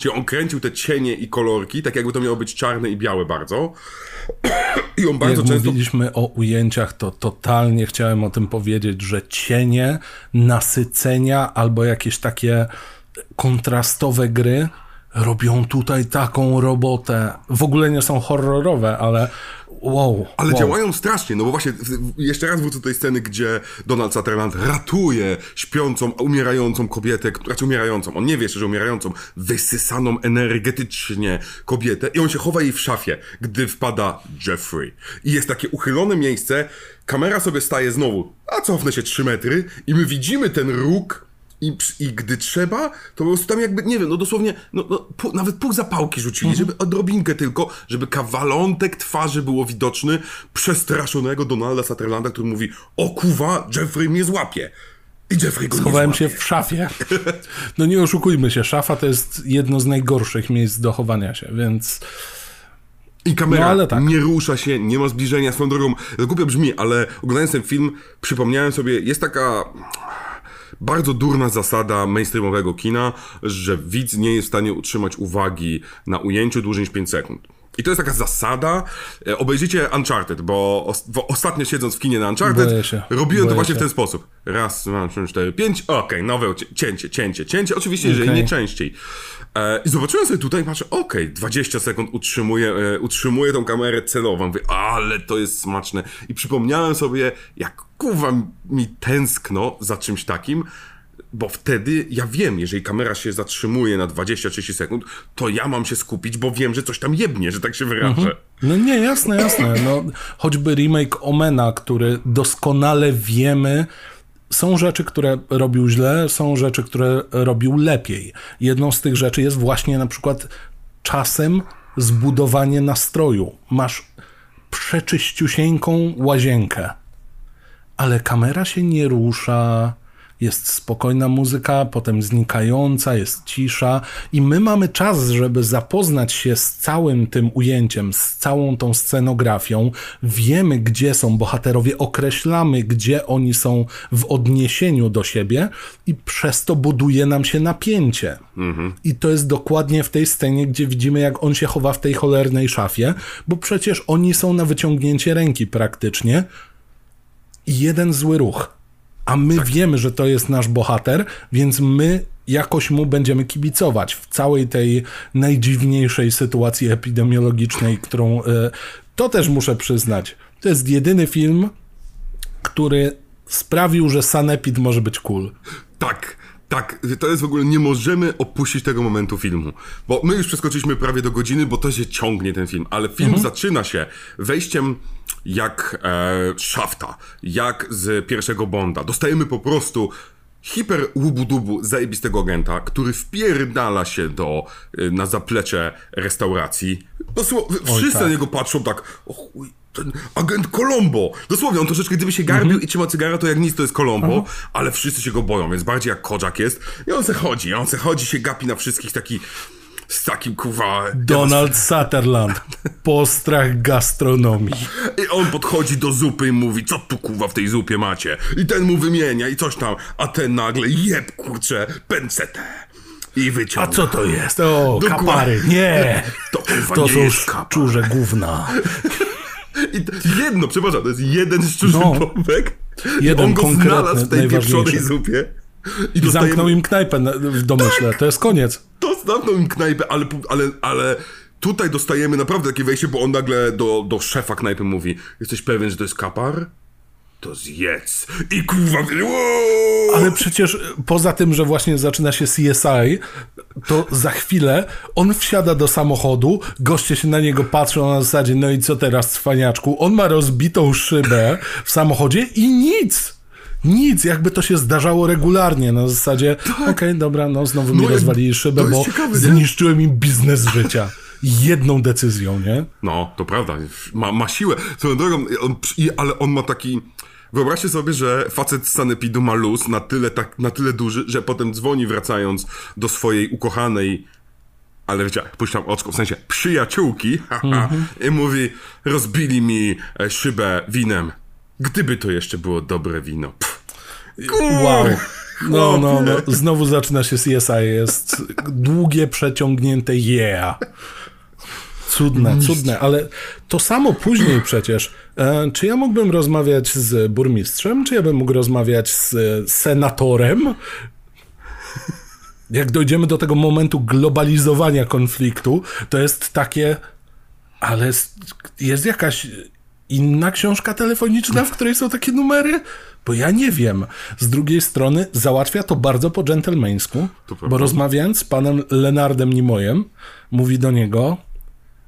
Czyli on kręcił te cienie i kolorki, tak jakby to miało być czarne i białe bardzo. I on bardzo Jak często... mówiliśmy o ujęciach, to totalnie chciałem o tym powiedzieć, że cienie, nasycenia albo jakieś takie kontrastowe gry robią tutaj taką robotę. W ogóle nie są horrorowe, ale wow. Ale wow. działają strasznie, no bo właśnie jeszcze raz wrócę do tej sceny, gdzie Donald Sutherland ratuje śpiącą, umierającą kobietę, która- znaczy umierającą, on nie wie jeszcze, że umierającą, wysysaną energetycznie kobietę i on się chowa jej w szafie, gdy wpada Jeffrey. I jest takie uchylone miejsce, kamera sobie staje znowu, a cofnę się 3 metry i my widzimy ten róg i, I gdy trzeba, to po prostu tam jakby, nie wiem, no dosłownie, no, no pół, nawet pół zapałki rzucili, żeby odrobinkę tylko, żeby kawalątek twarzy było widoczny przestraszonego Donalda Sutherlanda, który mówi, o kuwa, Jeffrey mnie złapie. I Jeffrey go Chowałem nie się w szafie. No nie oszukujmy się, szafa to jest jedno z najgorszych miejsc do chowania się, więc I kamera No, tak. nie rusza się, nie ma zbliżenia swoją drogą. Głupio brzmi, ale oglądając ten film przypomniałem sobie, jest taka bardzo durna zasada mainstreamowego kina, że widz nie jest w stanie utrzymać uwagi na ujęciu dłużej niż 5 sekund. I to jest taka zasada. E, Obejrzyjcie Uncharted, bo, os- bo ostatnio siedząc w kinie na Uncharted, się. robiłem to właśnie w się. ten sposób. Raz, dwa, trzy, cztery, pięć, okej, nowe cię- cięcie, cięcie, cięcie. Oczywiście, jeżeli Okej. nie częściej. E, I zobaczyłem sobie tutaj, patrzę, okej, 20 sekund utrzymuję, e, utrzymuję tą kamerę celową. Mówię, ale to jest smaczne. I przypomniałem sobie, jak kuwa mi tęskno za czymś takim, bo wtedy ja wiem, jeżeli kamera się zatrzymuje na 20-30 sekund, to ja mam się skupić, bo wiem, że coś tam jebnie, że tak się wyrażę. No nie, jasne, jasne. No, choćby remake Omena, który doskonale wiemy, są rzeczy, które robił źle, są rzeczy, które robił lepiej. Jedną z tych rzeczy jest właśnie na przykład czasem zbudowanie nastroju. Masz przeczyściusieńką łazienkę, ale kamera się nie rusza, jest spokojna muzyka, potem znikająca, jest cisza i my mamy czas, żeby zapoznać się z całym tym ujęciem, z całą tą scenografią. Wiemy, gdzie są bohaterowie, określamy, gdzie oni są w odniesieniu do siebie i przez to buduje nam się napięcie. I to jest dokładnie w tej scenie, gdzie widzimy, jak on się chowa w tej cholernej szafie, bo przecież oni są na wyciągnięcie ręki praktycznie i jeden zły ruch. A my wiemy, że to jest nasz bohater, więc my jakoś mu będziemy kibicować w całej tej najdziwniejszej sytuacji epidemiologicznej, którą e, to też muszę przyznać. To jest jedyny film, który sprawił, że Sanepid może być cool. Tak, tak, to jest w ogóle, nie możemy opuścić tego momentu filmu, bo my już przeskoczyliśmy prawie do godziny, bo to się ciągnie ten film, ale film zaczyna się wejściem jak e, Shafta, jak z pierwszego Bonda. Dostajemy po prostu hiper łubu-dubu zajebistego agenta, który wpierdala się do, e, na zaplecze restauracji. Dosłownie, wszyscy tak. na niego patrzą tak, o chuj, ten agent Colombo. Dosłownie, on troszeczkę gdyby się garbił i trzyma cygara, to jak nic to jest Colombo, ale wszyscy się go boją, więc bardziej jak Kojak jest. I on se chodzi, on se chodzi, się gapi na wszystkich taki, z takim kuwa... Donald Sutherland, postrach gastronomii. I on podchodzi do zupy i mówi, co tu kuwa w tej zupie macie? I ten mu wymienia i coś tam, a ten nagle, jeb kurczę, pencetę. I A wyciąga. co to jest? O, Dokładnie. kapary. Nie. To, To są szczurze gówna. I jedno, przepraszam, to jest jeden szczurzy No. Jeden on go znalazł w tej pieprzonej zupie. I I dostajemy, zamknął im knajpę na- w domyśle. To jest koniec. to zamknął im knajpę, ale, ale, ale tutaj dostajemy naprawdę takie wejście, bo on nagle do, do szefa knajpy mówi Jesteś pewien, że to jest kapar? To zjedz. I kurwa, wow! Ale przecież poza tym, że właśnie zaczyna się CSI, to za chwilę on wsiada do samochodu, goście się na niego patrzą na zasadzie, no i co teraz, cwaniaczku? On ma rozbitą szybę w samochodzie i nic. Nic, jakby to się zdarzało regularnie, na zasadzie, okej, dobra, no znowu mi Tak. No, rozwalili szybę, bo ciekawe, zniszczyłem im biznes życia. Jedną decyzją, nie? No, to prawda. Ma, ma siłę. Swoją drogą, on, ale on ma taki... Wyobraźcie sobie, że facet z sanepidu ma luz na tyle, tak, na tyle duży, że potem dzwoni wracając do swojej ukochanej ale wiecie, puszczam oczko, w sensie przyjaciółki haha, i mówi, rozbili mi e, szybę winem. Gdyby to jeszcze było dobre wino. Pff. Wow. No, no, no. Chłopie. Znowu zaczyna się CSI. Jest długie, przeciągnięte yeah. Cudne, cudne, ale to samo później przecież. E, czy ja mógłbym rozmawiać z burmistrzem, czy ja bym mógł rozmawiać z senatorem? Jak dojdziemy do tego momentu globalizowania konfliktu, to jest takie, ale jest jakaś inna książka telefoniczna, w której są takie numery? Bo ja nie wiem. Z drugiej strony załatwia to bardzo po dżentelmeńsku, bo rozmawiając z panem Lenardem Nimojem, mówi do niego,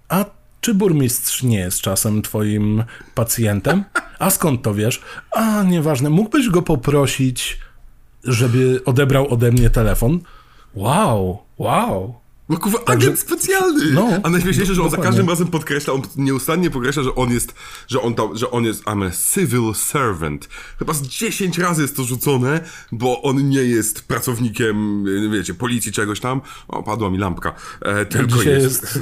a czy burmistrz nie jest czasem twoim pacjentem? A skąd to wiesz? A, nieważne, mógłbyś go poprosić, żeby odebrał ode mnie telefon? Wow, wow. No kurwa, agent specjalny! No, A najśmieszniejsze, że on za każdym razem podkreśla, on nieustannie podkreśla, że on jest, że on tam, że on jest, I'm a civil servant. Chyba z 10 razy jest to rzucone, bo on nie jest pracownikiem, e, wiecie, policji czegoś tam. O, padła mi lampka. E, tylko Dzisiaj jest. jest y,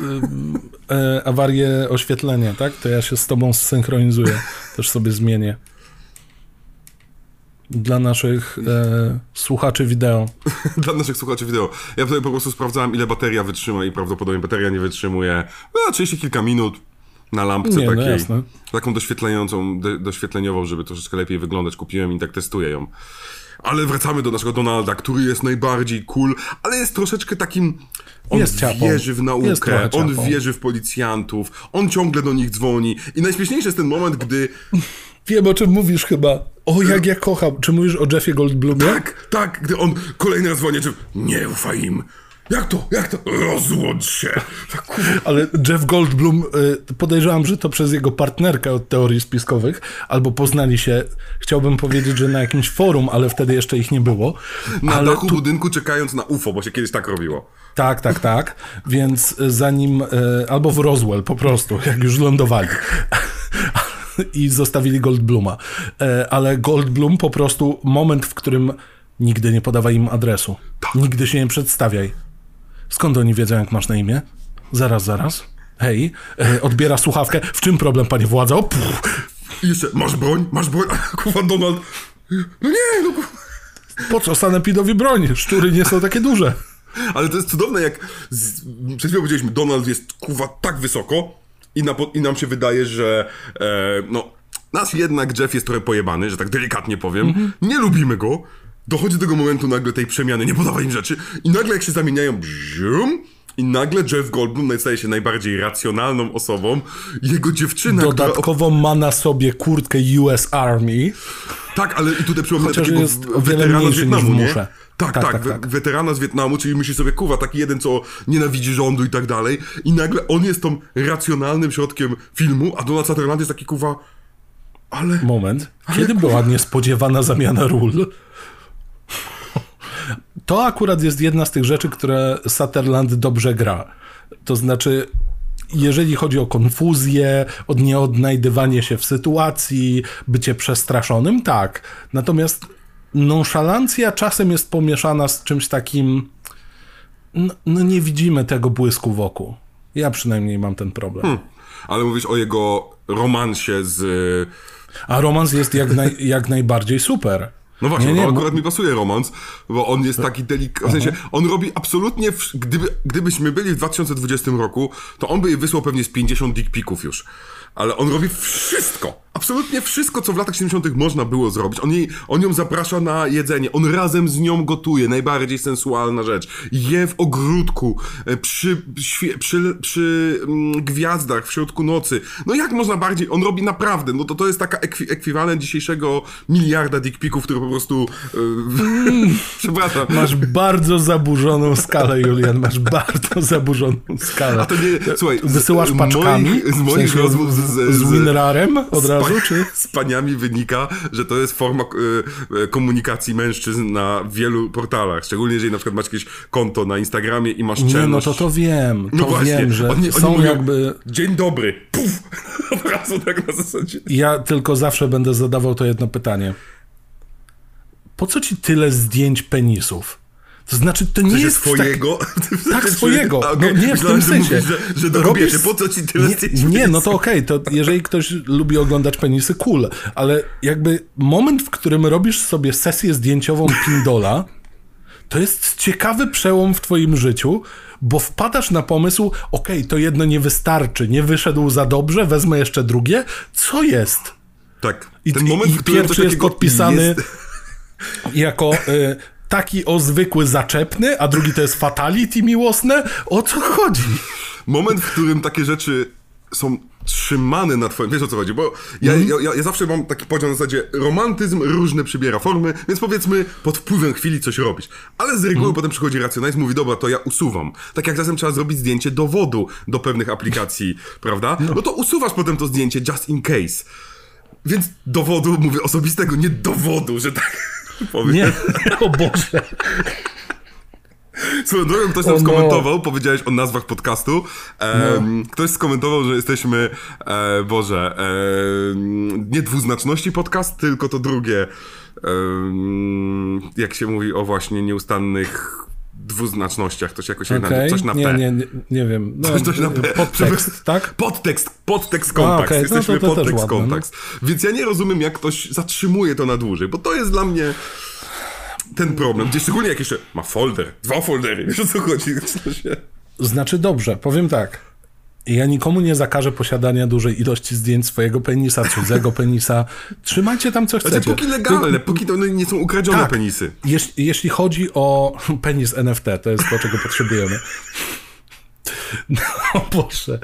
e, awarie oświetlenia, tak? To ja się z tobą zsynchronizuję. Też sobie zmienię. Dla naszych e, słuchaczy wideo. Dla naszych słuchaczy wideo. Ja tutaj po prostu sprawdzałem, ile bateria wytrzyma i prawdopodobnie bateria nie wytrzymuje, no, 30 kilka minut na lampce Nie, no takiej. jasne. Taką doświetlającą, do, doświetleniową, żeby troszeczkę lepiej wyglądać. Kupiłem i tak testuję ją. Ale wracamy do naszego Donalda, który jest najbardziej cool, ale jest troszeczkę takim... On Jest wierzy w naukę, on wierzy w policjantów, on ciągle do nich dzwoni. I najśmieszniejszy jest ten moment, gdy... Wiem, o czym mówisz chyba. O, jak ja kocham. Czy mówisz o Jeffie Goldblumie? Tak, tak, gdy on kolejny raz dzwoni, czy nie ufaj im. Jak to? Jak to? Rozłącz się. Tak. Ale Jeff Goldblum, y, podejrzewam, że to przez jego partnerkę od teorii spiskowych, albo poznali się, chciałbym powiedzieć, że na jakimś forum, ale wtedy jeszcze ich nie było. Na ale dachu budynku czekając na UFO, bo się kiedyś tak robiło. Tak, tak, tak. Więc y, zanim, y, albo w Roswell po prostu, jak już lądowali. I zostawili Goldbluma. E, Ale Goldblum po prostu, moment, w którym nigdy nie podawaj im adresu. Nigdy się nie przedstawiaj. Skąd oni wiedzą, jak masz na imię? Zaraz, zaraz. Hej, e, odbiera słuchawkę. W czym problem, panie władzo? I jeszcze, masz broń? Masz broń? Kurwa, Donald. No nie, no kurwa. po co sanepidowi broń? Szczury nie są takie duże. Ale to jest cudowne, jak z, przed chwilą powiedzieliśmy, Donald jest kurwa tak wysoko i, na, i nam się wydaje, że e, no, nas jednak Jeff jest trochę pojebany, że tak delikatnie powiem. Nie lubimy go. Dochodzi do tego momentu nagle tej przemiany, nie podawaj im rzeczy i nagle jak się zamieniają, bzium, i nagle Jeff Goldblum staje się najbardziej racjonalną osobą. Jego dziewczyna, która... Dodatkowo ma na sobie kurtkę US Army. Tak, ale i tutaj przypomnę Chociaż takiego jest o wiele mniejszy niż w nie? Tak, Tak, tak, tak, tak. weterana z Wietnamu, czyli myśli sobie, kuwa, taki jeden, co nienawidzi rządu i tak dalej. I nagle on jest tą racjonalnym środkiem filmu, a Donald Sutherland jest taki, kuwa, ale... Moment. Kiedy była niespodziewana zamiana ról? To akurat jest jedna z tych rzeczy, które Sutherland dobrze gra. To znaczy, jeżeli chodzi o konfuzję, o nieodnajdywanie się w sytuacji, bycie przestraszonym, tak. Natomiast nonszalancja czasem jest pomieszana z czymś takim. No, no nie widzimy tego błysku wokół. Ja przynajmniej mam ten problem. Ale mówisz o jego romansie z... A romans jest jak, naj, jak najbardziej super. No właśnie, Nie, nie, nie, to bo- akurat mi pasuje romans, bo on jest taki delikatny, w sensie, on robi absolutnie, wsz- gdyby, gdybyśmy byli w 2020 roku, to on by jej wysłał pewnie z 50 dick pików już. Ale on robi wszystko, absolutnie wszystko, co w latach 70 można było zrobić. On, jej, on ją zaprasza na jedzenie, on razem z nią gotuje, najbardziej sensualna rzecz. Je w ogródku, e, przy, przy, przy mm, gwiazdach, w środku nocy. No jak można bardziej, on robi naprawdę, no to to jest taka ekwi, ekwiwalent dzisiejszego miliarda dick pików, który po prostu, e, przepraszam, Masz bardzo zaburzoną skalę, Julian, masz bardzo zaburzoną skalę. A to nie, słuchaj, Wysyłasz paczkami? moich- z W moich sensie rozmów z- z- z z- Winrarem od z razu, pa- czy? Z paniami wynika, że to jest forma e, e, komunikacji mężczyzn na wielu portalach. Szczególnie jeżeli na przykład masz jakieś konto na Instagramie i masz czelność. Nie, no to to wiem, to No właśnie, wiem, że oni, oni są mówią, jakby... Dzień dobry, puf! Od razu tak na zasadzie. Ja tylko zawsze będę zadawał to jedno pytanie. Po co ci tyle zdjęć penisów? To znaczy, to nie Że jest tak... swojego? Tak, swojego. A, No okej, nie, w myślałem, tym że sensie. Że, że do Robisz- po co ci tyle? Nie, nie, no to okej, to jeżeli ktoś lubi oglądać penisy, cool, ale jakby moment, w którym robisz sobie sesję zdjęciową Pindola, to jest ciekawy przełom w twoim życiu, bo wpadasz na pomysł, okej, to jedno nie wystarczy, nie wyszedł za dobrze, wezmę jeszcze drugie, co jest? Tak. I, Ten i, moment, i coś pierwszy jest podpisany jest- jako y, taki o zwykły zaczepny, a drugi to jest fatality miłosne. O co chodzi? moment, w którym takie rzeczy są trzymane na twoim... Wiesz o co chodzi, bo ja, Mhm. ja, ja, zawsze mam taki podział na zasadzie romantyzm różne przybiera formy, więc powiedzmy pod wpływem chwili coś robić. Ale z reguły Mhm. potem przychodzi racjonalizm, mówi dobra, to ja usuwam. Tak jak czasem trzeba zrobić zdjęcie dowodu do pewnych aplikacji, prawda? No to usuwasz potem to zdjęcie just in case. Więc dowodu, mówię osobistego, nie dowodu, że tak powiem. Nie, o Boże. Swoją drogą ktoś O tam no. skomentował, powiedziałeś o nazwach podcastu. Em, Ktoś skomentował, że jesteśmy, e, Boże, em, nie dwuznaczności podcast, tylko to drugie. jak się mówi o właśnie nieustannych dwuznacznościach, to się jakoś okay. Coś na P. nie, nie, nie wiem. No, Coś, coś na P. podtekst, tak? Podtekst, podtekst kontakt. okej, no to- Jesteśmy to też podtekst ładne, no. Więc ja nie rozumiem, jak ktoś zatrzymuje to na dłużej, bo to jest dla mnie ten problem. Gdzie szczególnie jak jeszcze ma folder, dwa foldery, wiesz o co chodzi? To. Znaczy dobrze, powiem tak. Ja nikomu nie zakażę posiadania dużej ilości zdjęć swojego penisa, cudzego penisa. Trzymajcie tam co chcecie. Znaczy, póki legalne, póki to nie są ukradzione Tak. penisy. Jeś, jeśli chodzi o penis NFT, to jest to, czego potrzebujemy. No Boże,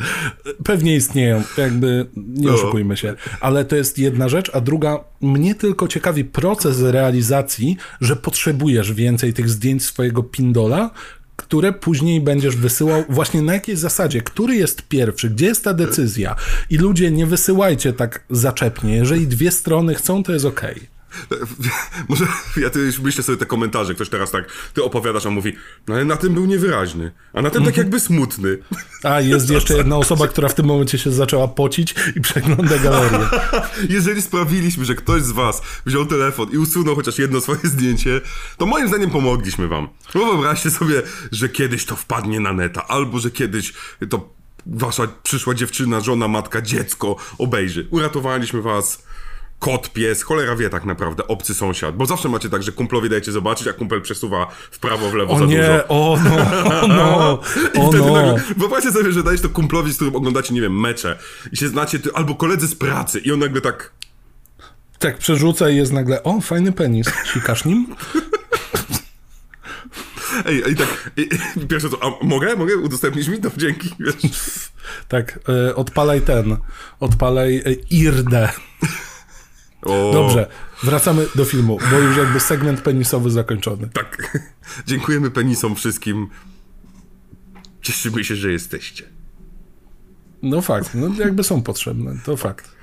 pewnie istnieją, jakby nie No. oszukujmy się, ale to jest jedna rzecz, a druga, mnie tylko ciekawi proces realizacji, że potrzebujesz więcej tych zdjęć swojego pindola, które później będziesz wysyłał właśnie na jakiej zasadzie, który jest pierwszy, gdzie jest ta decyzja? I ludzie nie wysyłajcie tak zaczepnie, jeżeli dwie strony chcą, to jest okej. Może ja tu już myślę sobie te komentarze, ktoś teraz tak, ty opowiadasz, a mówi, no ale na tym był niewyraźny, a na tym tak jakby smutny. A, jest jeszcze jedna osoba, która w tym momencie się zaczęła pocić i przegląda galerię. Jeżeli sprawiliśmy, że ktoś z was wziął telefon i usunął chociaż jedno swoje zdjęcie, to moim zdaniem pomogliśmy wam. Bo wyobraźcie sobie, że kiedyś to wpadnie na neta, albo że kiedyś to wasza przyszła dziewczyna, żona, matka, dziecko obejrzy. Uratowaliśmy was. Kot, pies, cholera wie tak naprawdę, obcy sąsiad. Bo zawsze macie tak, że kumplowi dajecie zobaczyć, a kumpel przesuwa w prawo, w lewo O za nie, dużo. o no, o no, I o wtedy no. nagle, wyobraźcie sobie, że dajesz to kumplowi, z którym oglądacie, nie wiem, mecze i się znacie, ty, albo koledzy z pracy i on nagle tak, Tak przerzuca i jest nagle, o, fajny penis, sikasz nim? ej, ej, tak, i, i, pierwsze co, a mogę, mogę, udostępnić mi to, dzięki, wiesz. Tak, e, odpalaj ten, odpalaj e, irdę. O, Dobrze, wracamy do filmu, bo już jakby segment penisowy zakończony. Tak, dziękujemy penisom wszystkim. Cieszymy się, że jesteście. No fakt, no jakby są potrzebne, to fakt.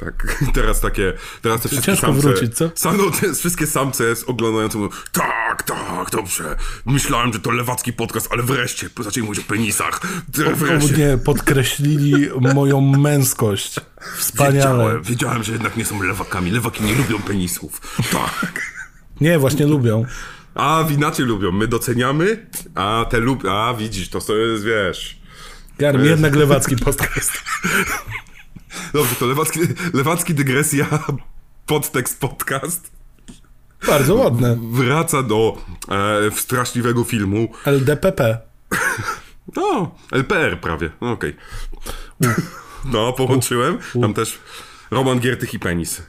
Tak, teraz takie, teraz te wszystkie Ciężko samce... wrócić, co? Sam, no, te wszystkie samce oglądające mówią, tak, tak, dobrze. Myślałem, że to lewacki podcast, ale wreszcie zaczęli mówić o penisach. Wreszcie. nie, podkreślili moją męskość. Wspaniale. Wiedziałem, wiedziałem, że jednak nie są lewakami. Lewaki nie lubią penisów. Tak. Nie, właśnie lubią. A inaczej lubią. My doceniamy, a te lubią. A widzisz, to jest, wiesz. Garm, jednak lewacki podcast. Dobrze, to lewacki, lewacki dygresja, podtekst podcast. Bardzo ładne. Wraca do e, straszliwego filmu. LDPP. No, LPR prawie. No, Okej. No, połączyłem. Tam też Roman Giertych i Penis.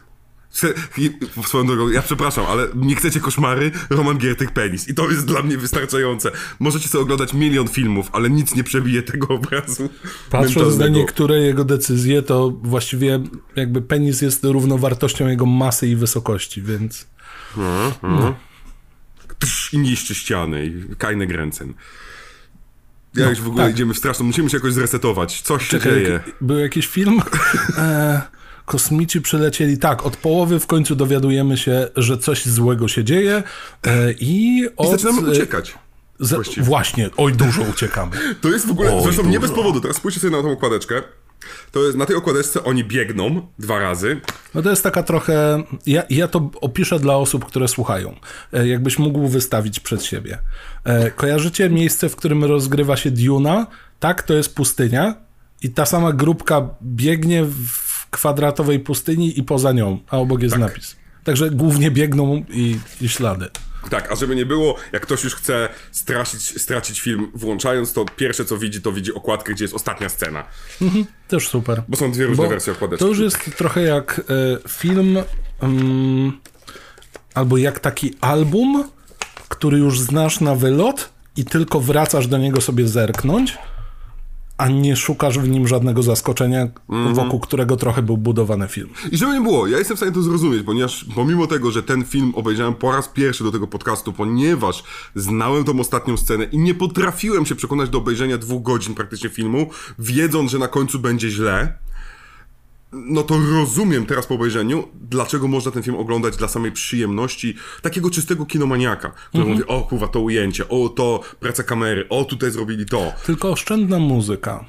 Swoją drogą, ja przepraszam, ale nie chcecie koszmary? Roman Giertych Penis. I to jest dla mnie wystarczające. Możecie sobie oglądać milion filmów, ale nic nie przebije tego obrazu. Patrząc na niektóre jego decyzje, to właściwie jakby penis jest równowartością jego masy i wysokości, więc... Tsz, I niszczy ściany i kajny gręcen. Ja No, już w ogóle tak. idziemy w straszną, musimy się jakoś zresetować. Coś się Czekaj, dzieje. jak- był jakiś film? E, kosmici przylecieli. Tak, od połowy w końcu dowiadujemy się, że coś złego się dzieje e, i I od... zaczynamy e, uciekać. właściwie. Właśnie, oj, dużo uciekamy. To jest w ogóle, Oj, zresztą nie dużo. bez powodu, teraz spójrzcie sobie na tą okładeczkę. To jest, na tej okładeczce oni biegną dwa razy. No to jest taka trochę. Ja, ja to opiszę dla osób, które słuchają. E, Jakbyś mógł wystawić przed siebie. E, Kojarzycie miejsce, w którym rozgrywa się Duna? Tak, to jest pustynia. I ta sama grupka biegnie w kwadratowej pustyni i poza nią, a obok jest napis. Także głównie biegną i, i ślady. Tak, a żeby nie było, jak ktoś już chce straszyć, stracić film włączając, to pierwsze co widzi, to widzi okładkę, gdzie jest ostatnia scena. Też super. Bo są dwie różne Bo wersje okładeczki. To już jest trochę jak e, film, mm, albo jak taki album, który już znasz na wylot i tylko wracasz do niego sobie zerknąć, a nie szukasz w nim żadnego zaskoczenia, Mhm. wokół którego trochę był budowany film. I żeby nie było, ja jestem w stanie to zrozumieć, ponieważ pomimo tego, że ten film obejrzałem po raz pierwszy do tego podcastu, ponieważ znałem tą ostatnią scenę i nie potrafiłem się przekonać do obejrzenia dwóch godzin praktycznie filmu, wiedząc, że na końcu będzie źle, no to rozumiem teraz po obejrzeniu, dlaczego można ten film oglądać dla samej przyjemności takiego czystego kinomaniaka, który mówi, o kurwa, to ujęcie, o to praca kamery, o tutaj zrobili to. Tylko oszczędna muzyka.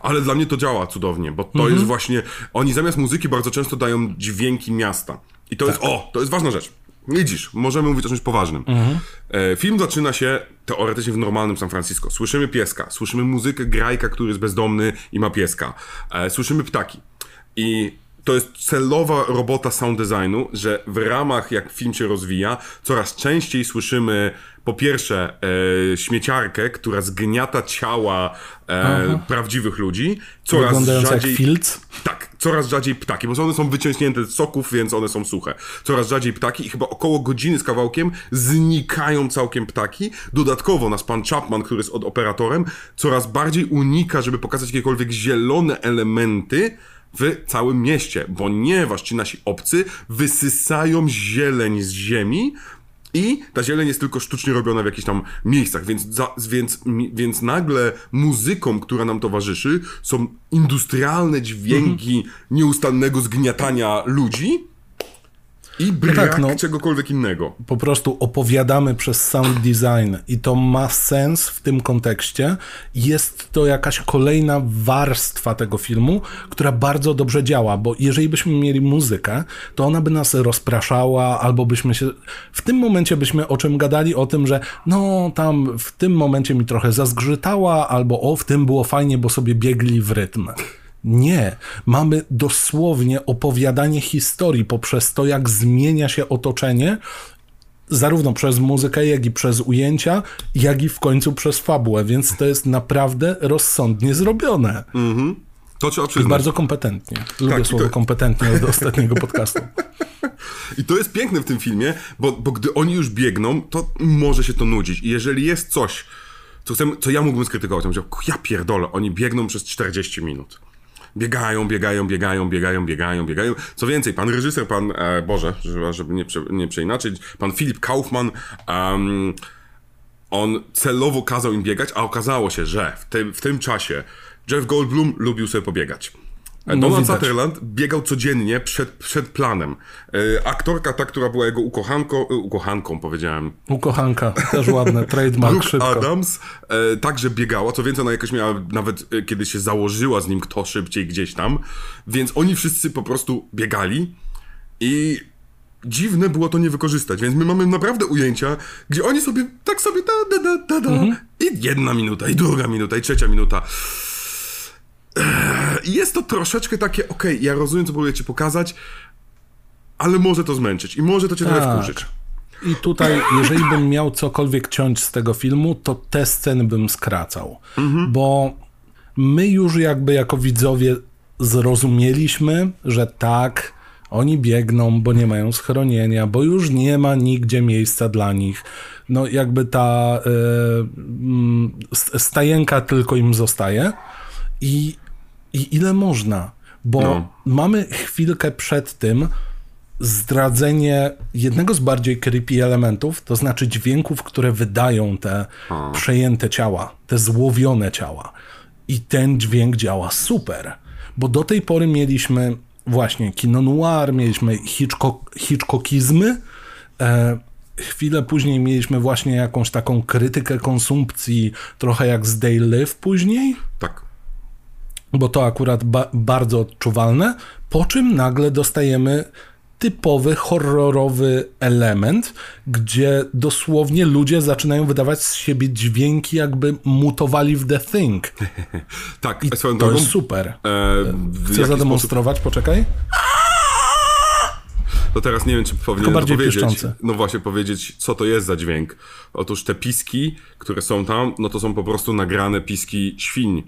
Ale dla mnie to działa cudownie, bo to jest właśnie. Oni zamiast muzyki bardzo często dają dźwięki miasta. I to jest. O, to jest ważna rzecz. Widzisz, możemy mówić o czymś poważnym. E, film zaczyna się teoretycznie w normalnym San Francisco. Słyszymy pieska, słyszymy muzykę grajka, który jest bezdomny i ma pieska. E, słyszymy ptaki. I to jest celowa robota sound designu, że w ramach jak film się rozwija, coraz częściej słyszymy po pierwsze e, śmieciarkę, która zgniata ciała e, prawdziwych ludzi, coraz rzadziej... Tak, coraz rzadziej ptaki, bo one są wyciągnięte z soków, więc one są suche. Coraz rzadziej ptaki i chyba około godziny z kawałkiem znikają całkiem ptaki. Dodatkowo nasz pan Chapman, który jest od operatorem, coraz bardziej unika, żeby pokazać jakiekolwiek zielone elementy w całym mieście, ponieważ ci nasi obcy wysysają zieleń z ziemi i ta zieleń jest tylko sztucznie robiona w jakichś tam miejscach, więc, za, więc, więc nagle muzyką, która nam towarzyszy, są industrialne dźwięki nieustannego zgniatania ludzi i brak tak, no. czegokolwiek innego. po prostu opowiadamy przez sound design i to ma sens w tym kontekście. Jest to jakaś kolejna warstwa tego filmu, która bardzo dobrze działa, bo jeżeli byśmy mieli muzykę, to ona by nas rozpraszała, albo byśmy się. W tym momencie byśmy o czym gadali? O tym, że no tam w tym momencie mi trochę zazgrzytała, albo o w tym było fajnie, bo sobie biegli w rytm. Nie, mamy dosłownie opowiadanie historii poprzez to, jak zmienia się otoczenie, zarówno przez muzykę, jak i przez ujęcia, jak i w końcu przez fabułę, więc to jest naprawdę rozsądnie zrobione. To trzeba przyznać. Bardzo kompetentnie. Lubię Tak, i słowo to- kompetentnie od ostatniego podcastu. I to jest piękne w tym filmie, bo, bo gdy oni już biegną, to może się to nudzić. I jeżeli jest coś, co, chcę, co ja mógłbym skrytykować, to bym powiedział, ja pierdolę, oni biegną przez 40 minut. Biegają, biegają, biegają, biegają, biegają, biegają. Co więcej, pan reżyser, pan, e, Boże, żeby, nie, prze, nie przeinaczyć, pan Filip Kaufman, em, on celowo kazał im biegać, a okazało się, że w tym, w tym czasie Jeff Goldblum lubił sobie pobiegać. No Donald. Sutherland biegał codziennie przed, przed planem. E, aktorka, ta, która była jego ukochanką, e, ukochanką powiedziałem, Ukochanka, też ładne, trademark Brooke szybko. Adams e, także biegała, co więcej, ona jakoś miała nawet e, kiedy się założyła z nim kto szybciej gdzieś tam, więc oni wszyscy po prostu biegali i dziwne było to nie wykorzystać, więc my mamy naprawdę ujęcia, gdzie oni sobie tak sobie da, da, da, da, da Mhm. i jedna minuta, i druga minuta, i trzecia minuta. Jest to troszeczkę takie, okej, ja rozumiem, co próbuję ci pokazać, ale może to zmęczyć i może to cię trochę Tak. wkurzyć. I tutaj, jeżeli bym miał cokolwiek ciąć z tego filmu, to te sceny bym skracał. Bo my już jakby jako widzowie zrozumieliśmy, że tak, oni biegną, bo nie mają schronienia, bo już nie ma nigdzie miejsca dla nich. No jakby ta y, st- stajenka tylko im zostaje. I, i ile można? Bo No. mamy chwilkę przed tym zdradzenie jednego z bardziej creepy elementów, to znaczy dźwięków, które wydają te przejęte ciała, te złowione ciała. I ten dźwięk działa super, bo do tej pory mieliśmy właśnie kino noir, mieliśmy Hitchcock, Hitchcockizmy, e, chwilę później mieliśmy właśnie jakąś taką krytykę konsumpcji, trochę jak z Day Live później, Tak. Bo to akurat ba- bardzo odczuwalne, po czym nagle dostajemy typowy horrorowy element, gdzie dosłownie ludzie zaczynają wydawać z siebie dźwięki, jakby mutowali w The Thing. Tak, I to drogą. jest super. e, Chcę zademonstrować, poczekaj. To teraz nie wiem, czy powinienem bardziej powiedzieć. No właśnie, powiedzieć, co to jest za dźwięk. Otóż te piski, które są tam, no to są po prostu nagrane piski świń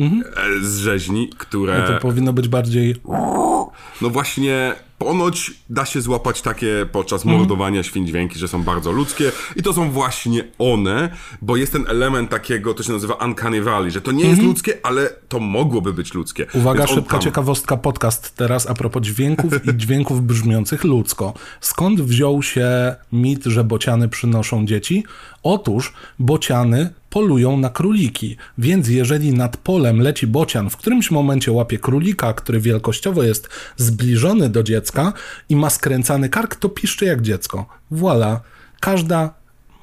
e, z rzeźni, które. Mhm. To powinno być bardziej... No właśnie, ponoć da się złapać takie podczas Mhm. mordowania świń dźwięki, że są bardzo ludzkie i to są właśnie one, bo jest ten element takiego, to się nazywa uncanny valley, że to nie jest ludzkie, ale to mogłoby być ludzkie. Mhm. Uwaga, szybka tam- ciekawostka podcast teraz a propos dźwięków i dźwięków brzmiących ludzko. Skąd wziął się mit, że bociany przynoszą dzieci? Otóż bociany polują na króliki, więc jeżeli nad polem leci bocian, w którymś momencie łapie królika, który wielkościowo jest zbliżony do dziecka i ma skręcany kark, to piszczy jak dziecko. Voilà. Każda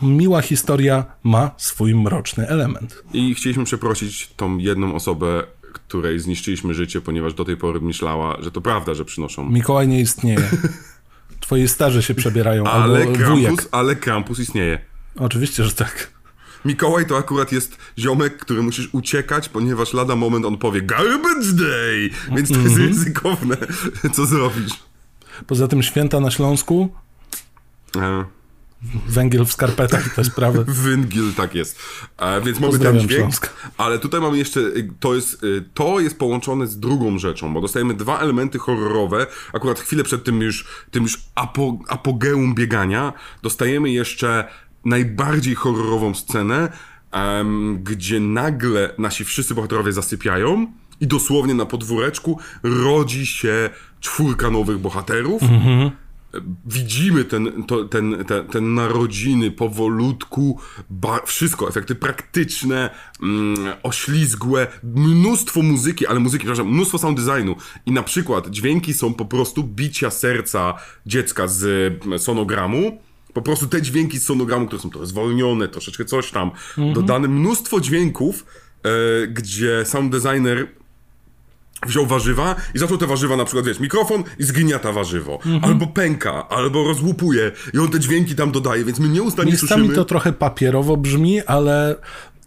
miła historia ma swój mroczny element. I chcieliśmy przeprosić tą jedną osobę, której zniszczyliśmy życie, ponieważ do tej pory myślała, że to prawda, że przynoszą. Mikołaj nie istnieje. Twoi starzy się przebierają, Ale albo Krampus, wujek. ale Krampus istnieje. Oczywiście, że tak. Mikołaj to akurat jest ziomek, który musisz uciekać, ponieważ lada moment on powie Garbage Day! Więc to Mhm. jest ryzykowne. Co zrobisz? Poza tym święta na Śląsku, E, węgiel w skarpetach i te sprawy. Węgiel, tak jest. E, więc mamy ten dźwięk, Śląsk. ale tutaj mamy jeszcze, y, to jest, y, to jest połączone z drugą rzeczą, bo dostajemy dwa elementy horrorowe, akurat chwilę przed tym już, tym już apo, apogeum biegania, dostajemy jeszcze najbardziej horrorową scenę, em, gdzie nagle nasi wszyscy bohaterowie zasypiają i dosłownie na podwóreczku rodzi się czwórka nowych bohaterów, widzimy ten, to, ten, ten, ten narodziny powolutku, ba, wszystko, efekty praktyczne, mm, oślizgłe, mnóstwo muzyki, ale muzyki, przepraszam, mnóstwo sound designu. I na przykład dźwięki są po prostu bicia serca dziecka z mm, sonogramu, po prostu te dźwięki z sonogramu, które są trochę zwolnione, troszeczkę coś tam, dodane mnóstwo dźwięków, e, gdzie sound designer wziął warzywa i zaczął te warzywa na przykład, wiesz, mikrofon i zgniata warzywo. Albo pęka, albo rozłupuje i on te dźwięki tam dodaje, więc my nieustannie Miejscami słyszymy... to trochę papierowo brzmi, ale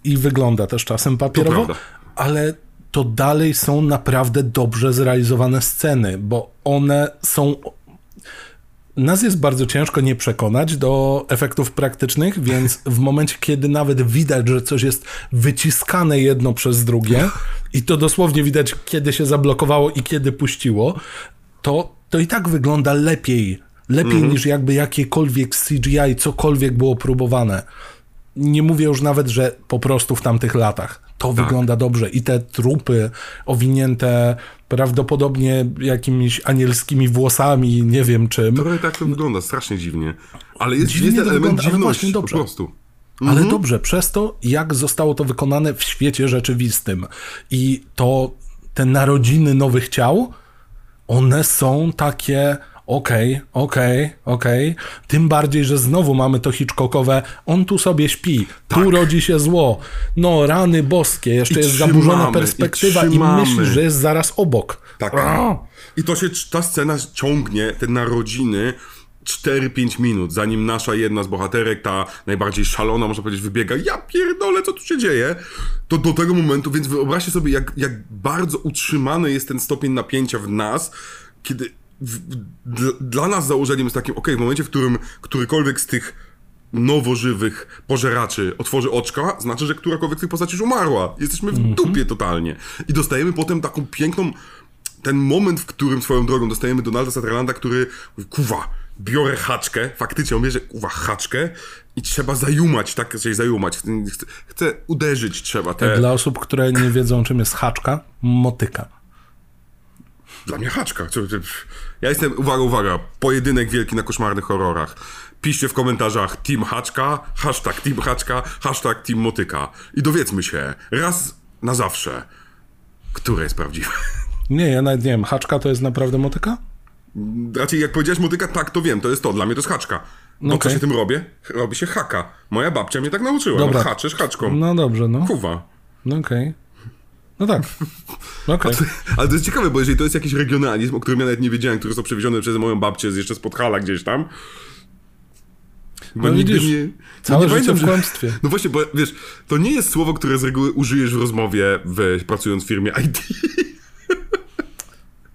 i wygląda też czasem papierowo, prawda. ale to dalej są naprawdę dobrze zrealizowane sceny, bo one są nas jest bardzo ciężko nie przekonać do efektów praktycznych, więc w momencie, kiedy nawet widać, że coś jest wyciskane jedno przez drugie i to dosłownie widać, kiedy się zablokowało i kiedy puściło, to, to i tak wygląda lepiej. Lepiej niż jakby jakiekolwiek CGI, cokolwiek było próbowane. Nie mówię już nawet, że po prostu w tamtych latach. To wygląda dobrze. I te trupy owinięte prawdopodobnie jakimiś anielskimi włosami, nie wiem czym. Trochę tak to wygląda, strasznie dziwnie. Ale jest, Dziwnie jest ten element wygląda, ale dziwności, po prostu. Ale dobrze, przez to, jak zostało to wykonane w świecie rzeczywistym. I to te narodziny nowych ciał, one są takie. Okej, okej, okej. Tym bardziej, że znowu mamy to Hitchcockowe. On tu sobie śpi, tu rodzi się zło. No, rany boskie, jeszcze Tak. I jest zaburzona trzymamy, i perspektywa i, trzymamy. myślisz, że jest zaraz obok. Tak. A! I to się, ta scena ciągnie, te narodziny, 4-5 minut, zanim nasza jedna z bohaterek, ta najbardziej szalona, można powiedzieć, wybiega, ja pierdolę, co tu się dzieje, to do tego momentu, więc wyobraźcie sobie, jak, jak bardzo utrzymany jest ten stopień napięcia w nas, kiedy w, dla nas założeniem jest takim, okej, w momencie, w którym którykolwiek z tych nowożywych pożeraczy otworzy oczka, znaczy, że którakolwiek z tych postaci już umarła. Jesteśmy w dupie totalnie. I dostajemy potem taką piękną, ten moment, w którym swoją drogą dostajemy Donalda Sutherlanda, który mówi, kuwa, biorę haczkę, faktycznie on bierze, kuwa, haczkę i trzeba zajumać, tak, czyli zajumać, chcę, chcę uderzyć trzeba te... Dla osób, które nie wiedzą, czym jest haczka, motyka. Dla mnie haczka. Co- co- Ja jestem, uwaga, uwaga, pojedynek wielki na koszmarnych horrorach. Piszcie w komentarzach Team Haczka, hashtag Team Haczka, hashtag Team Motyka. I dowiedzmy się, raz na zawsze, które jest prawdziwe. Nie, ja nawet nie wiem, haczka to jest naprawdę motyka? Raczej jak powiedziałeś motyka, tak, to wiem, to jest to, dla mnie to jest haczka. Bo co Okej. się tym robię? Robi się haka. Moja babcia mnie tak nauczyła. Dobra. No, haczysz haczką. No dobrze, no. Kuwa. No okej. No tak. Okej. Ale to jest ciekawe, bo jeżeli to jest jakiś regionalizm, o którym ja nawet nie wiedziałem, który został przewieziony przez moją babcię z jeszcze z Podhala gdzieś tam. Bo No nigdy widzisz, nie, całe nie życie w kłamstwie. No właśnie, bo wiesz, to nie jest słowo, które z reguły użyjesz w rozmowie, w, pracując w firmie IT.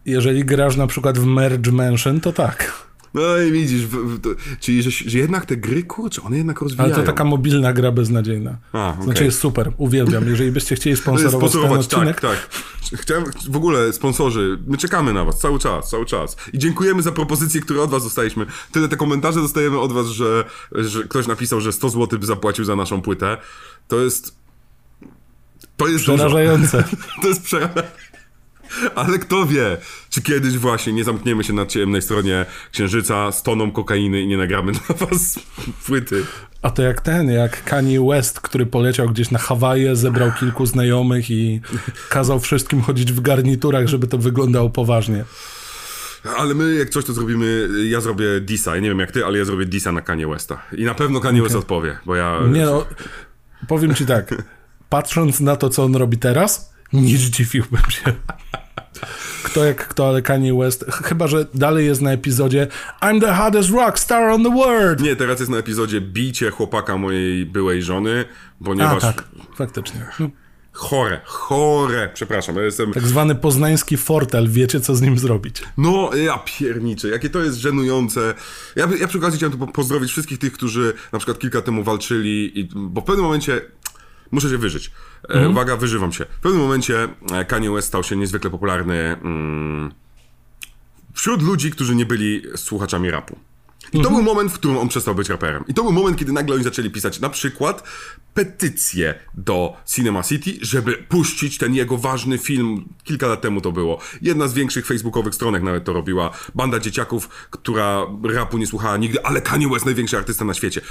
Jeżeli grasz na przykład w Merge Mansion, to tak. No i widzisz, w, w, to, czyli że, że jednak te gry, kurczę, one jednak rozwijają. Ale to taka mobilna gra beznadziejna. A, okej. Znaczy jest super, uwielbiam. Jeżeli byście chcieli sponsorować, Sponsorować, ten odcinek, tak, tak. Chciałem, w ogóle sponsorzy, my czekamy na was cały czas, cały czas. I dziękujemy za propozycje, które od was dostaliśmy. Tyle te komentarze dostajemy od was, że, że ktoś napisał, że 100 zł by zapłacił za naszą płytę. To jest... To jest przerażające. To jest przerażające. Ale kto wie, czy kiedyś właśnie nie zamkniemy się na ciemnej stronie księżyca z toną kokainy i nie nagramy dla was płyty. A to jak ten, jak Kanye West, który poleciał gdzieś na Hawaje, zebrał kilku znajomych i kazał wszystkim chodzić w garniturach, żeby to wyglądało poważnie. Ale my, jak coś, to zrobimy. Ja zrobię Disa. Ja nie wiem jak ty, ale ja zrobię Disa na Kanye Westa. I na pewno Kanye West odpowie, bo ja. Nie no, powiem ci tak, patrząc na to, co on robi teraz, nie zdziwiłbym się. Kto jak kto, ale Kanye West, ch- chyba, że dalej jest na epizodzie I'm the hottest rock star on the world. Nie, teraz jest na epizodzie bicie chłopaka mojej byłej żony, A, ponieważ. tak, faktycznie. No, Chore, chore, przepraszam, ja jestem. tak zwany poznański fortel, wiecie, co z nim zrobić. No, ja pierniczę, jakie to jest żenujące. Ja, ja przy okazji chciałem tu po- pozdrowić wszystkich tych, którzy na przykład kilka temu walczyli, i, bo w pewnym momencie muszę się wyżyć. E, uwaga, wyżywam się. W pewnym momencie e, Kanye West stał się niezwykle popularny mm, wśród ludzi, którzy nie byli słuchaczami rapu. I to był moment, w którym on przestał być raperem. I to był moment, kiedy nagle oni zaczęli pisać na przykład petycję do Cinema City, żeby puścić ten jego ważny film. Kilka lat temu to było. Jedna z większych facebookowych stronek nawet to robiła. Banda dzieciaków, która rapu nie słuchała nigdy, ale Kanye West największy artysta na świecie.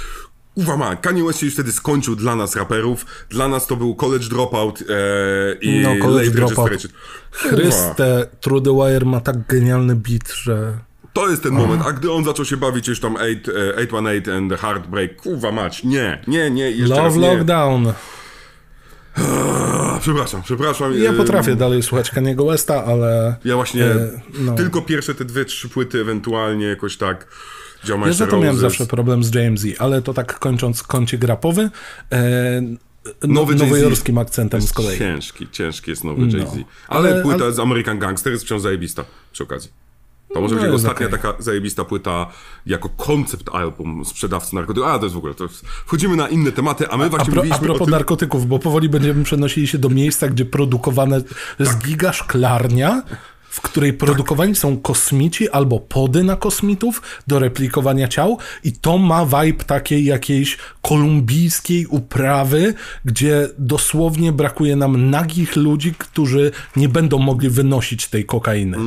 Uwa ma, Kanye West się już wtedy skończył dla nas raperów. Dla nas to był College Dropout e, i No, College Dropout. Chryste, True the Wire ma tak genialny beat, że... To jest ten moment, a gdy on zaczął się bawić już tam 8, e, 818 and the Heartbreak, kurwa mać, nie, nie, nie, jeszcze Love nie. Lockdown. A, przepraszam, przepraszam. Ja e, potrafię dalej słuchać Kaniego Westa, ale... Ja właśnie no. tylko pierwsze te dwie, trzy płyty ewentualnie jakoś tak Ja za to miałem zawsze problem z JMZ, ale to tak kończąc kącik rapowy, e, Nowy nowy Jay-Z nowojorskim akcentem z kolei. Ciężki, ciężki jest nowy Jay-Z. Ale, No. Ale- płyta ale- z American Gangster jest wciąż zajebista przy okazji. To może No, być ostatnia okej. taka zajebista płyta jako koncept album sprzedawcy narkotyków. A, to jest w ogóle, to jest... wchodzimy na inne tematy, a my A, właśnie pro, a mówiliśmy propos o tym... narkotyków, bo powoli będziemy przenosili się do miejsca, gdzie produkowane jest Tak. giga szklarnia, w której produkowani są kosmici albo pody na kosmitów do replikowania ciał i to ma vibe takiej jakiejś kolumbijskiej uprawy, gdzie dosłownie brakuje nam nagich ludzi, którzy nie będą mogli wynosić tej kokainy.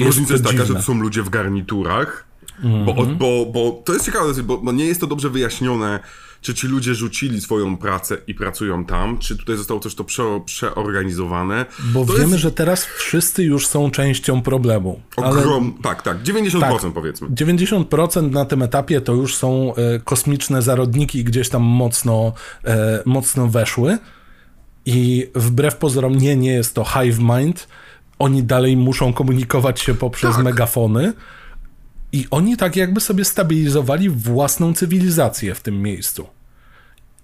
Różnica jest taka, że to są ludzie w garniturach, bo, Mhm. bo, bo to jest ciekawe, bo, bo nie jest to dobrze wyjaśnione, czy ci ludzie rzucili swoją pracę i pracują tam, czy tutaj zostało coś to prze, przeorganizowane. Bo to wiemy, jest że teraz wszyscy już są częścią problemu. Ale ogrom... Tak, tak, 90% powiedzmy. 90% na tym etapie to już są e, kosmiczne zarodniki i gdzieś tam mocno, e, mocno weszły. I wbrew pozorom nie, nie jest to hive mind. Oni dalej muszą komunikować się poprzez Tak. megafony. I oni tak jakby sobie stabilizowali własną cywilizację w tym miejscu.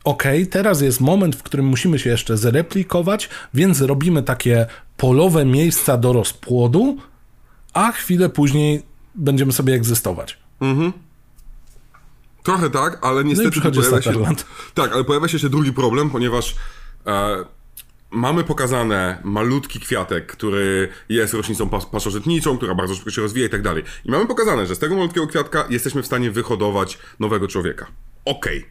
Okej, teraz jest moment, w którym musimy się jeszcze zreplikować, więc robimy takie polowe miejsca do rozpłodu, a chwilę później będziemy sobie egzystować. Trochę tak, ale niestety... No pojawia się, tak, ale pojawia się jeszcze drugi problem, ponieważ e, mamy pokazane malutki kwiatek, który jest roślicą pas pasożytniczą, która bardzo szybko się rozwija i tak dalej. I mamy pokazane, że z tego malutkiego kwiatka jesteśmy w stanie wyhodować nowego człowieka. Okej.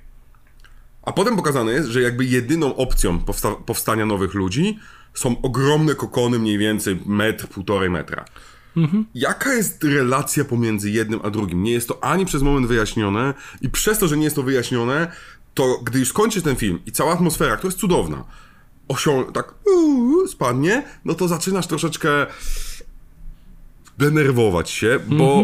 A potem pokazane jest, że jakby jedyną opcją powsta powstania nowych ludzi są ogromne kokony, mniej więcej metr, półtorej metra. Jaka jest relacja pomiędzy jednym a drugim? Nie jest to ani przez moment wyjaśnione i przez to, że nie jest to wyjaśnione, to gdy już skończy ten film i cała atmosfera, która jest cudowna, osią tak uuu, spadnie, no to zaczynasz troszeczkę denerwować się, bo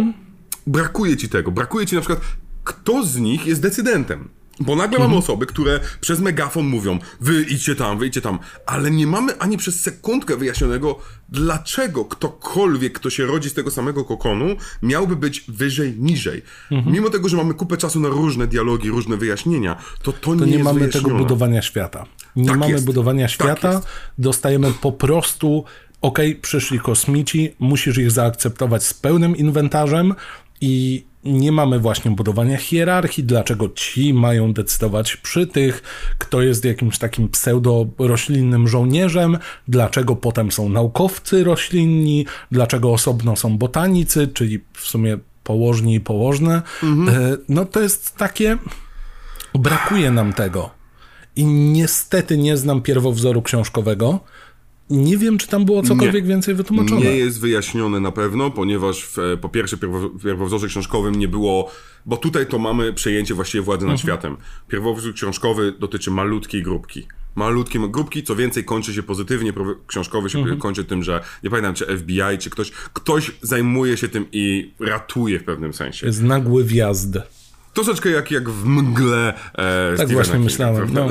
brakuje ci tego. Brakuje ci na przykład, kto z nich jest decydentem. Bo nagle mamy osoby, które przez megafon mówią, wy idźcie tam, wyjdźcie tam, ale nie mamy ani przez sekundkę wyjaśnionego, dlaczego ktokolwiek, kto się rodzi z tego samego kokonu, miałby być wyżej, niżej. Mimo tego, że mamy kupę czasu na różne dialogi, różne wyjaśnienia, to to, nie, To nie, jest mamy wyjaśnione. tego budowania świata. Nie Tak mamy jest. budowania Tak świata, jest. dostajemy po prostu, okej, przyszli kosmici, musisz ich zaakceptować z pełnym inwentarzem i nie mamy właśnie budowania hierarchii, dlaczego ci mają decydować przy tych, kto jest jakimś takim pseudo-roślinnym żołnierzem, dlaczego potem są naukowcy roślinni, dlaczego osobno są botanicy, czyli w sumie położni i położne. E, No to jest takie... Brakuje nam tego. I niestety nie znam pierwowzoru książkowego. Nie wiem, czy tam było cokolwiek Nie. więcej wytłumaczone. Nie jest wyjaśnione na pewno, ponieważ w, e, po pierwsze pierwo, pierwowzorze książkowym nie było, bo tutaj to mamy przejęcie właściwie władzy nad światem. Pierwowzór książkowy dotyczy malutkiej grupki. Malutkie grupki, co więcej kończy się pozytywnie, książkowy się kończy tym, że nie pamiętam czy FBI, czy ktoś, ktoś zajmuje się tym i ratuje w pewnym sensie. Jest nagły wjazd. Troszeczkę jak, jak w mgle e, Tak właśnie Kinga, myślałem. No.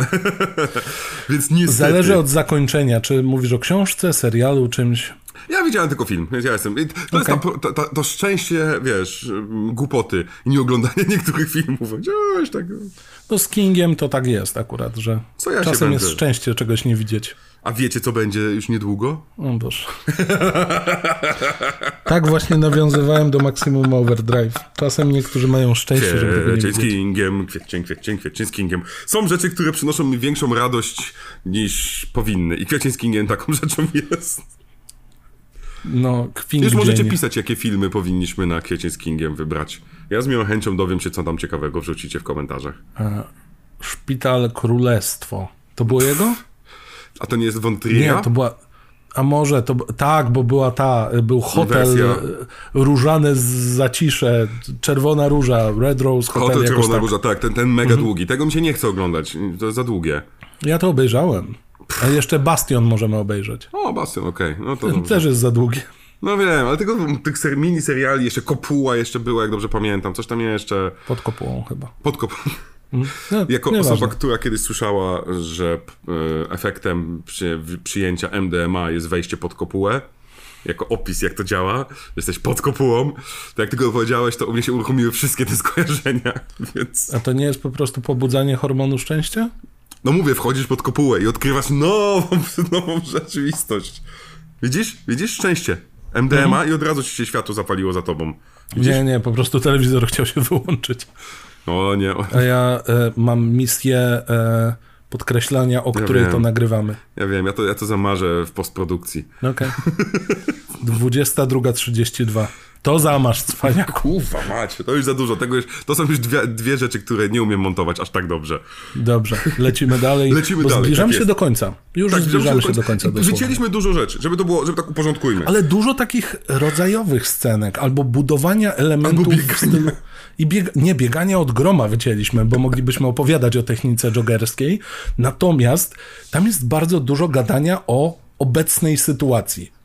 Więc niestety... Zależy od zakończenia. Czy mówisz o książce, serialu, czymś? Ja widziałem tylko film, więc ja jestem. To jest Okej. ta, ta, ta, to szczęście, wiesz, głupoty i nieoglądania niektórych filmów. Gdzieś tak. No z Kingiem to tak jest akurat, że ja czasem jest szczęście czegoś nie widzieć. A wiecie, co będzie już niedługo? O Boże. tak właśnie nawiązywałem do Maximum Overdrive. Czasem niektórzy mają szczęście, żeby tego nie widzieć. Kingiem, kwiecień, kwiecień, kwiecień z Kingiem. Są rzeczy, które przynoszą mi większą radość niż powinny. I kwiecień z Kingiem taką rzeczą jest. No, kwin Już możecie pisać, jakie filmy powinniśmy na kwiecień z Kingiem wybrać. Ja z miłą chęcią dowiem się, co tam ciekawego wrzucicie w komentarzach. Szpital Królestwo. To było jego? A to nie jest Wątryja? Nie, to była. A może to. Tak, bo była ta. Był hotel Wersja. różane z zacisze, czerwona róża, Red Rose Hotel. Hotel Czerwona tak. Róża, tak, ten, ten mega długi. Tego mi się nie chce oglądać, to jest za długie. Ja to obejrzałem. A jeszcze Bastion możemy obejrzeć. O, Bastion, okej, no to dobrze. Też jest za długi. No wiem, ale tego, tych ser, mini seriali, jeszcze Kopuła jeszcze była, jak dobrze pamiętam, coś tam jeszcze, Pod kopułą chyba. pod Kopułą. No, Jako nieważne. osoba, która kiedyś słyszała, że e, efektem przy, przyjęcia MDMA jest wejście pod kopułę, jako opis, jak to działa, jesteś pod kopułą, to jak ty go powiedziałeś, to u mnie się uruchomiły wszystkie te skojarzenia, więc... A to nie jest po prostu pobudzanie hormonu szczęścia? No mówię, wchodzisz pod kopułę i odkrywasz nową, nową rzeczywistość. Widzisz? Widzisz? Szczęście. MDMA i od razu ci się światło zapaliło za tobą. Widzisz? Nie, nie, po prostu telewizor chciał się wyłączyć. O nie. O, A ja e, mam misję e, podkreślania, o której wiem. to nagrywamy. ja wiem, ja to, ja to zamarzę w postprodukcji. Okej. 22.32. To zamasz, cwaniaku. Kuwa macie, to już za dużo. Tego już, to są już dwie, dwie rzeczy, które nie umiem montować aż tak dobrze. Dobrze, lecimy dalej. Lecimy dalej, Zbliżamy tak się do końca. Już Tak, zbliżamy się do końca. Wycięliśmy dużo rzeczy, żeby to było, żeby tak uporządkujmy. Ale dużo takich rodzajowych scenek, albo budowania elementów Albo w biegania. stylu... I bieg... Nie, biegania od groma wycięliśmy, bo moglibyśmy opowiadać o technice joggerskiej. Natomiast tam jest bardzo dużo gadania o obecnej sytuacji.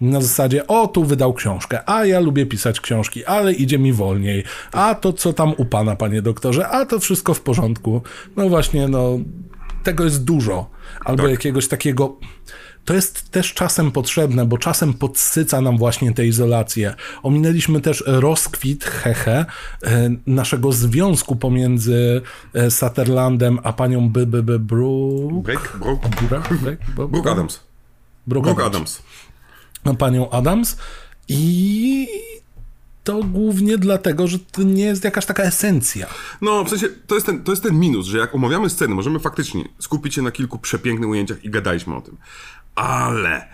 Na zasadzie, o, tu wydał książkę, a ja lubię pisać książki, ale idzie mi wolniej. A to co tam u pana, panie doktorze, a to wszystko w porządku. No właśnie, no, tego jest dużo. Albo Tak. jakiegoś takiego. To jest też czasem potrzebne, bo czasem podsyca nam właśnie tę izolację. Ominęliśmy też rozkwit, hehe, e, naszego związku pomiędzy e, Sutherlandem a panią B. B. B. Bru... Break, Brook, Bra... Break- Bo- Brook Adams. Brooke Brook Adams. A panią Adams I to głównie dlatego, że to nie jest jakaś taka esencja. No, w sensie, to jest, ten, to jest ten minus, że jak omawiamy sceny, możemy faktycznie skupić się na kilku przepięknych ujęciach i gadaliśmy o tym. Ale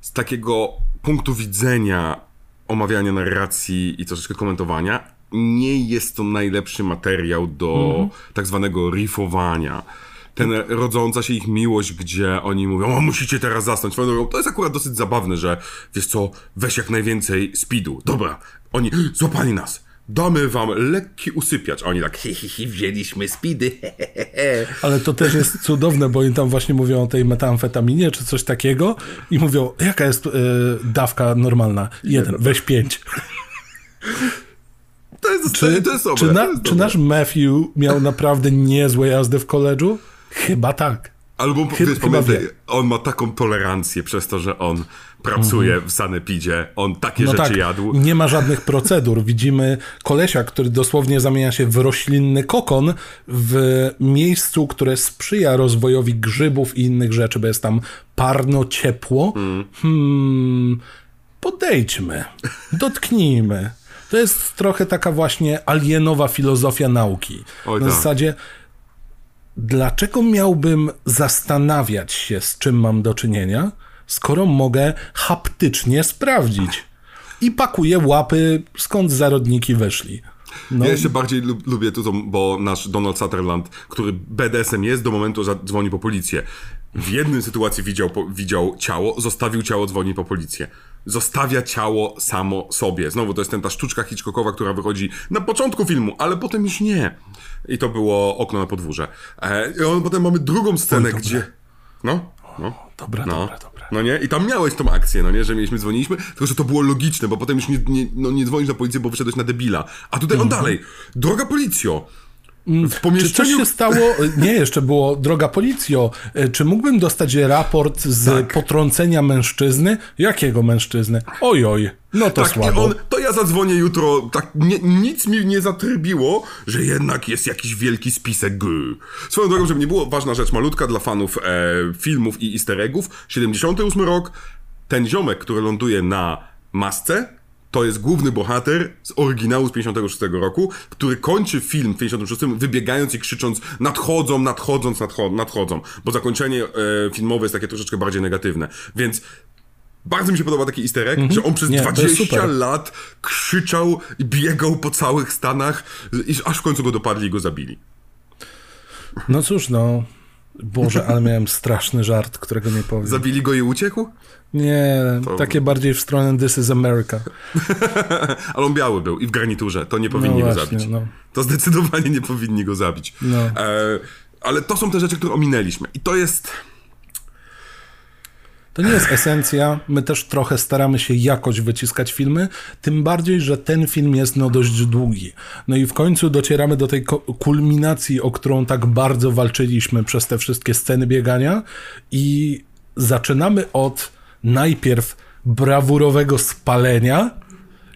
z takiego punktu widzenia omawiania narracji i troszeczkę komentowania, nie jest to najlepszy materiał do Mhm. tak zwanego riffowania. Ten rodząca się ich miłość, gdzie oni mówią, o musicie teraz zasnąć. To jest akurat dosyć zabawne, że wiesz co, weź jak najwięcej speedu. Dobra, oni złapali nas. Damy wam lekki usypiacz. A oni tak, hi, hi, hi, wzięliśmy speedy. Ale to też jest cudowne, bo oni tam właśnie mówią o tej metamfetaminie czy coś takiego i mówią, jaka jest y, dawka normalna? Jeden, weź pięć. To jest, Czy, to jest dobre. czy, to na, jest czy nasz Matthew miał naprawdę niezłe jazdy w koledżu? Chyba tak. Albo Chy- wiesz, pamiętaj, wie. on ma taką tolerancję przez to, że on pracuje w sanepidzie, on takie No rzeczy tak, jadł. nie ma żadnych procedur. Widzimy kolesia, który dosłownie zamienia się w roślinny kokon w miejscu, które sprzyja rozwojowi grzybów i innych rzeczy, bo jest tam parno, ciepło. Hmm, podejdźmy, dotknijmy. To jest trochę taka właśnie alienowa filozofia nauki. Oj, Na tak. zasadzie, dlaczego miałbym zastanawiać się, z czym mam do czynienia, skoro mogę haptycznie sprawdzić? I pakuję łapy, skąd zarodniki wyszli. No, Ja jeszcze bardziej lub, lubię to, bo nasz Donald Sutherland, który BDSM jest do momentu, że dzwoni po policję. W jednej sytuacji widział, po, widział ciało, zostawił ciało, dzwoni po policję. Zostawia ciało samo sobie. Znowu to jest ten, ta sztuczka Hitchcockowa, która wychodzi na początku filmu, ale potem już nie. I to było okno na podwórze. E, I on, potem mamy drugą scenę, dobre. gdzie... No, no. dobra, No, dobra, dobra. no nie? I tam miałeś tą akcję, no nie? Że mieliśmy, dzwoniliśmy, tylko że to było logiczne, bo potem już nie, nie, no, nie dzwonisz na policję, bo wyszedłeś na debila. A tutaj on dalej. Droga policjo, w Mhm. Czy coś pomieszczeniu... się stało? Nie, jeszcze było, droga policjo, e, czy mógłbym dostać raport z Tak. potrącenia mężczyzny? Jakiego mężczyzny? Ojoj, no to tak, słabo. on, to ja zadzwonię jutro, tak nie, nic mi nie zatrybiło, że jednak jest jakiś wielki spisek G. Swoją drogą, żeby nie było, ważna rzecz, malutka dla fanów e, filmów i easter eggów, 78 rok, ten ziomek, który ląduje na masce, to jest główny bohater z oryginału z 56 roku, który kończy film w 56 wybiegając i krzycząc nadchodzą, nadchodząc, nadcho nadchodzą, bo zakończenie e, filmowe jest takie troszeczkę bardziej negatywne. Więc bardzo mi się podoba taki easter egg, że on przez Nie, to jest 20 super. lat krzyczał i biegał po całych Stanach, aż w końcu go dopadli i go zabili. No cóż, no. Boże, ale miałem straszny żart, którego nie powiem. Zabili go i uciekł? Nie, takie bardziej w stronę This is America. Ale on biały był i w garniturze, to nie powinni No go właśnie, zabić. no. To zdecydowanie nie powinni go zabić. No. E, ale to są te rzeczy, które ominęliśmy. I to jest... To nie jest esencja. My też trochę staramy się jakoś wyciskać filmy, tym bardziej, że ten film jest no dość długi. No i w końcu docieramy do tej kulminacji, o którą tak bardzo walczyliśmy przez te wszystkie sceny biegania i zaczynamy od najpierw brawurowego spalenia,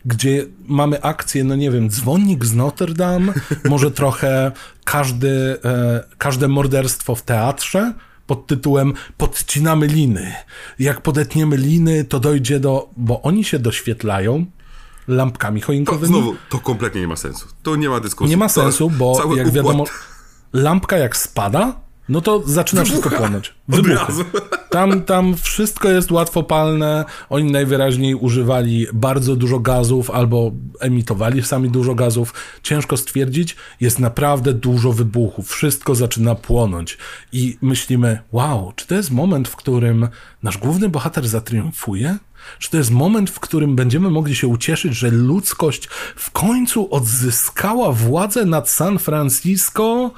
gdzie mamy akcję, no nie wiem, dzwonnik z Notre Dame, może trochę każdy, e, każde morderstwo w teatrze pod tytułem podcinamy liny. Jak podetniemy liny, to dojdzie do... Bo oni się doświetlają lampkami To, choinkowymi. znowu, to kompletnie nie ma sensu. To nie ma dyskusji. Nie ma To sensu, bo jak układ wiadomo, lampka jak spada, no to zaczyna wszystko płonąć. Wybuchy. Tam, tam wszystko jest łatwopalne. Oni najwyraźniej używali bardzo dużo gazów albo emitowali sami dużo gazów. Ciężko stwierdzić, jest naprawdę dużo wybuchów. Wszystko zaczyna płonąć. I myślimy, wow, czy to jest moment, w którym nasz główny bohater zatriumfuje? Czy to jest moment, w którym będziemy mogli się ucieszyć, że ludzkość w końcu odzyskała władzę nad San Francisco?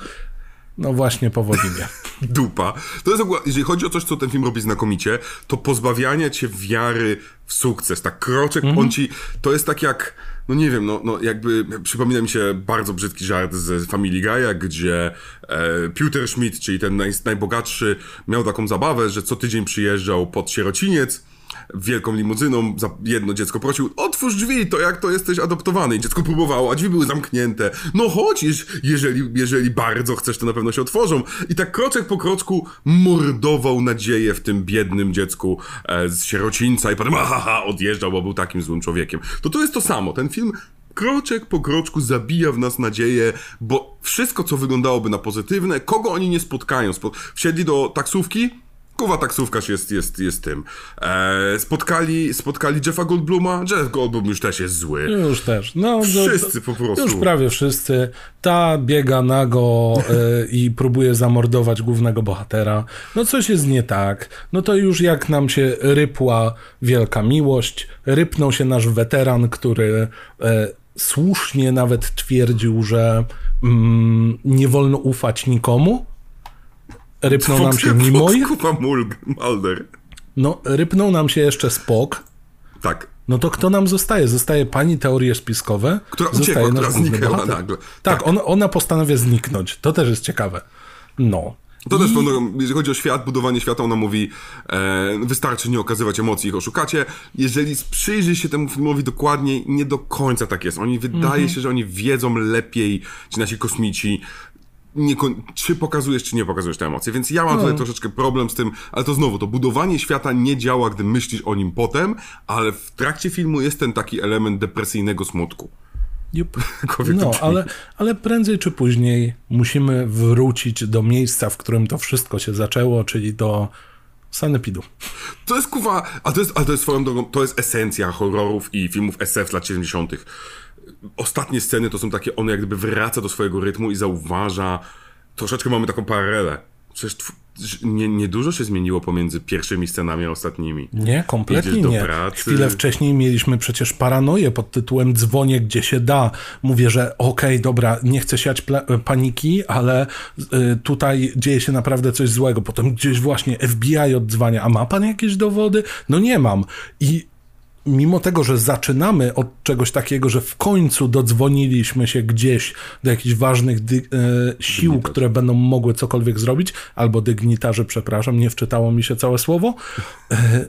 No właśnie, powoli nie. dupa. To jest ogólnie, jeżeli chodzi o coś, co ten film robi znakomicie, to pozbawiania cię wiary w sukces. Tak kroczek, Mhm. on ci, to jest tak jak, no nie wiem, no, no jakby przypomina mi się bardzo brzydki żart z Family Guy'a, gdzie e, Peter Schmidt, czyli ten naj, najbogatszy, miał taką zabawę, że co tydzień przyjeżdżał pod sierociniec, wielką limuzyną, za jedno dziecko prosił, otwórz drzwi, to jak to jesteś adoptowany. I dziecko próbowało, a drzwi były zamknięte. No chodź, jeżeli, jeżeli bardzo chcesz, to na pewno się otworzą. I tak kroczek po kroczku mordował nadzieję w tym biednym dziecku e, z sierocińca i potem aha, odjeżdżał, bo był takim złym człowiekiem. To to jest to samo. Ten film kroczek po kroczku zabija w nas nadzieję, bo wszystko, co wyglądałoby na pozytywne, kogo oni nie spotkają. Spo wsiedli do taksówki, Kuwa taksówkarz jest, jest, jest tym. Eee, spotkali, spotkali Jeffa Goldbluma. Jeff Goldblum już też jest zły. Już też. No, wszyscy po prostu. Już prawie wszyscy. Ta biega nago e, i próbuje zamordować głównego bohatera. No coś jest nie tak. No to już jak nam się rypła wielka miłość, rypnął się nasz weteran, który e, słusznie nawet twierdził, że mm, nie wolno ufać nikomu Rypnął nam się Nimoy. Kupa Mulder. No, rypnął nam się jeszcze Spok. Tak. No to kto nam zostaje? Zostaje pani teorie spiskowe. Która zostaje uciekła, która zniknęła nagle. Tak, tak. On, ona postanawia zniknąć. To też jest ciekawe. No. To I... też, jeżeli chodzi o świat, budowanie świata, ona mówi, e, wystarczy nie okazywać emocji, ich oszukacie. Jeżeli przyjrzy się temu filmowi dokładniej, nie do końca tak jest. Oni, wydaje mm -hmm. się, że oni wiedzą lepiej, ci nasi kosmici, nie, czy pokazujesz, czy nie pokazujesz te emocje. Więc ja mam no. tutaj troszeczkę problem z tym, ale to znowu, to budowanie świata nie działa, gdy myślisz o nim potem, ale w trakcie filmu jest ten taki element depresyjnego smutku. Yep. No, ale, ale prędzej czy później musimy wrócić do miejsca, w którym to wszystko się zaczęło, czyli do sanepidu. To jest kuwa, a to jest, a to jest swoją drogą, to jest esencja horrorów i filmów SF z lat 70 ostatnie sceny to są takie, on jak gdyby wraca do swojego rytmu i zauważa, troszeczkę mamy taką paralelę. Przecież nie, nie dużo się zmieniło pomiędzy pierwszymi scenami a ostatnimi. Nie, kompletnie nie. Pracy. Chwilę wcześniej mieliśmy przecież paranoję pod tytułem dzwonię gdzie się da. Mówię, że okej, okay, dobra, nie chcę siać paniki, ale y, tutaj dzieje się naprawdę coś złego. Potem gdzieś właśnie FBI odzwania, a ma pan jakieś dowody? No nie mam. I mimo tego, że zaczynamy od czegoś takiego, że w końcu dodzwoniliśmy się gdzieś do jakichś ważnych dy, e, sił, które będą mogły cokolwiek zrobić, albo dygnitarzy, przepraszam, nie wczytało mi się całe słowo, e,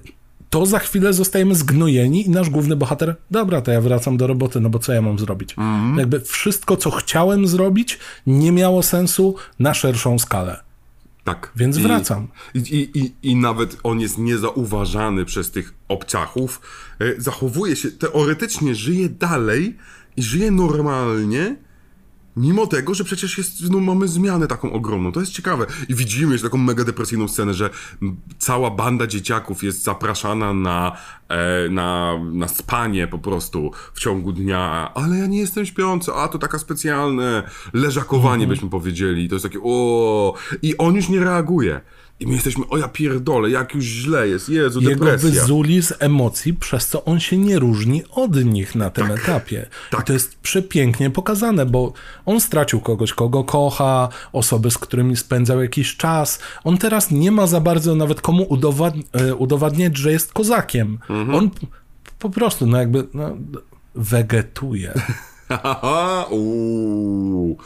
to za chwilę zostajemy zgnojeni i nasz główny bohater, dobra, to ja wracam do roboty, no bo co ja mam zrobić? Mm. Jakby wszystko, co chciałem zrobić, nie miało sensu na szerszą skalę. Tak. Więc I, wracam. I, i, I nawet on jest niezauważany przez tych obcachów. E, zachowuje się, teoretycznie żyje dalej i żyje normalnie, Mimo tego, że przecież jest, no, mamy zmianę taką ogromną. To jest ciekawe. I widzimy jeszcze taką mega depresyjną scenę, że cała banda dzieciaków jest zapraszana na, e, na, na spanie po prostu w ciągu dnia. Ale ja nie jestem śpiący. A, to taka specjalne leżakowanie, mm -hmm. byśmy powiedzieli. To jest takie o I on już nie reaguje. I my jesteśmy, o ja pierdolę, jak już źle jest, Jezu, Jego depresja. Jego wyzuli z emocji, przez co on się nie różni od nich na tym tak, etapie. Tak. I to jest przepięknie pokazane, bo on stracił kogoś, kogo kocha, osoby, z którymi spędzał jakiś czas. On teraz nie ma za bardzo nawet komu e, udowadniać, że jest kozakiem. Mhm. On po prostu, no jakby, no, wegetuje. Uuu.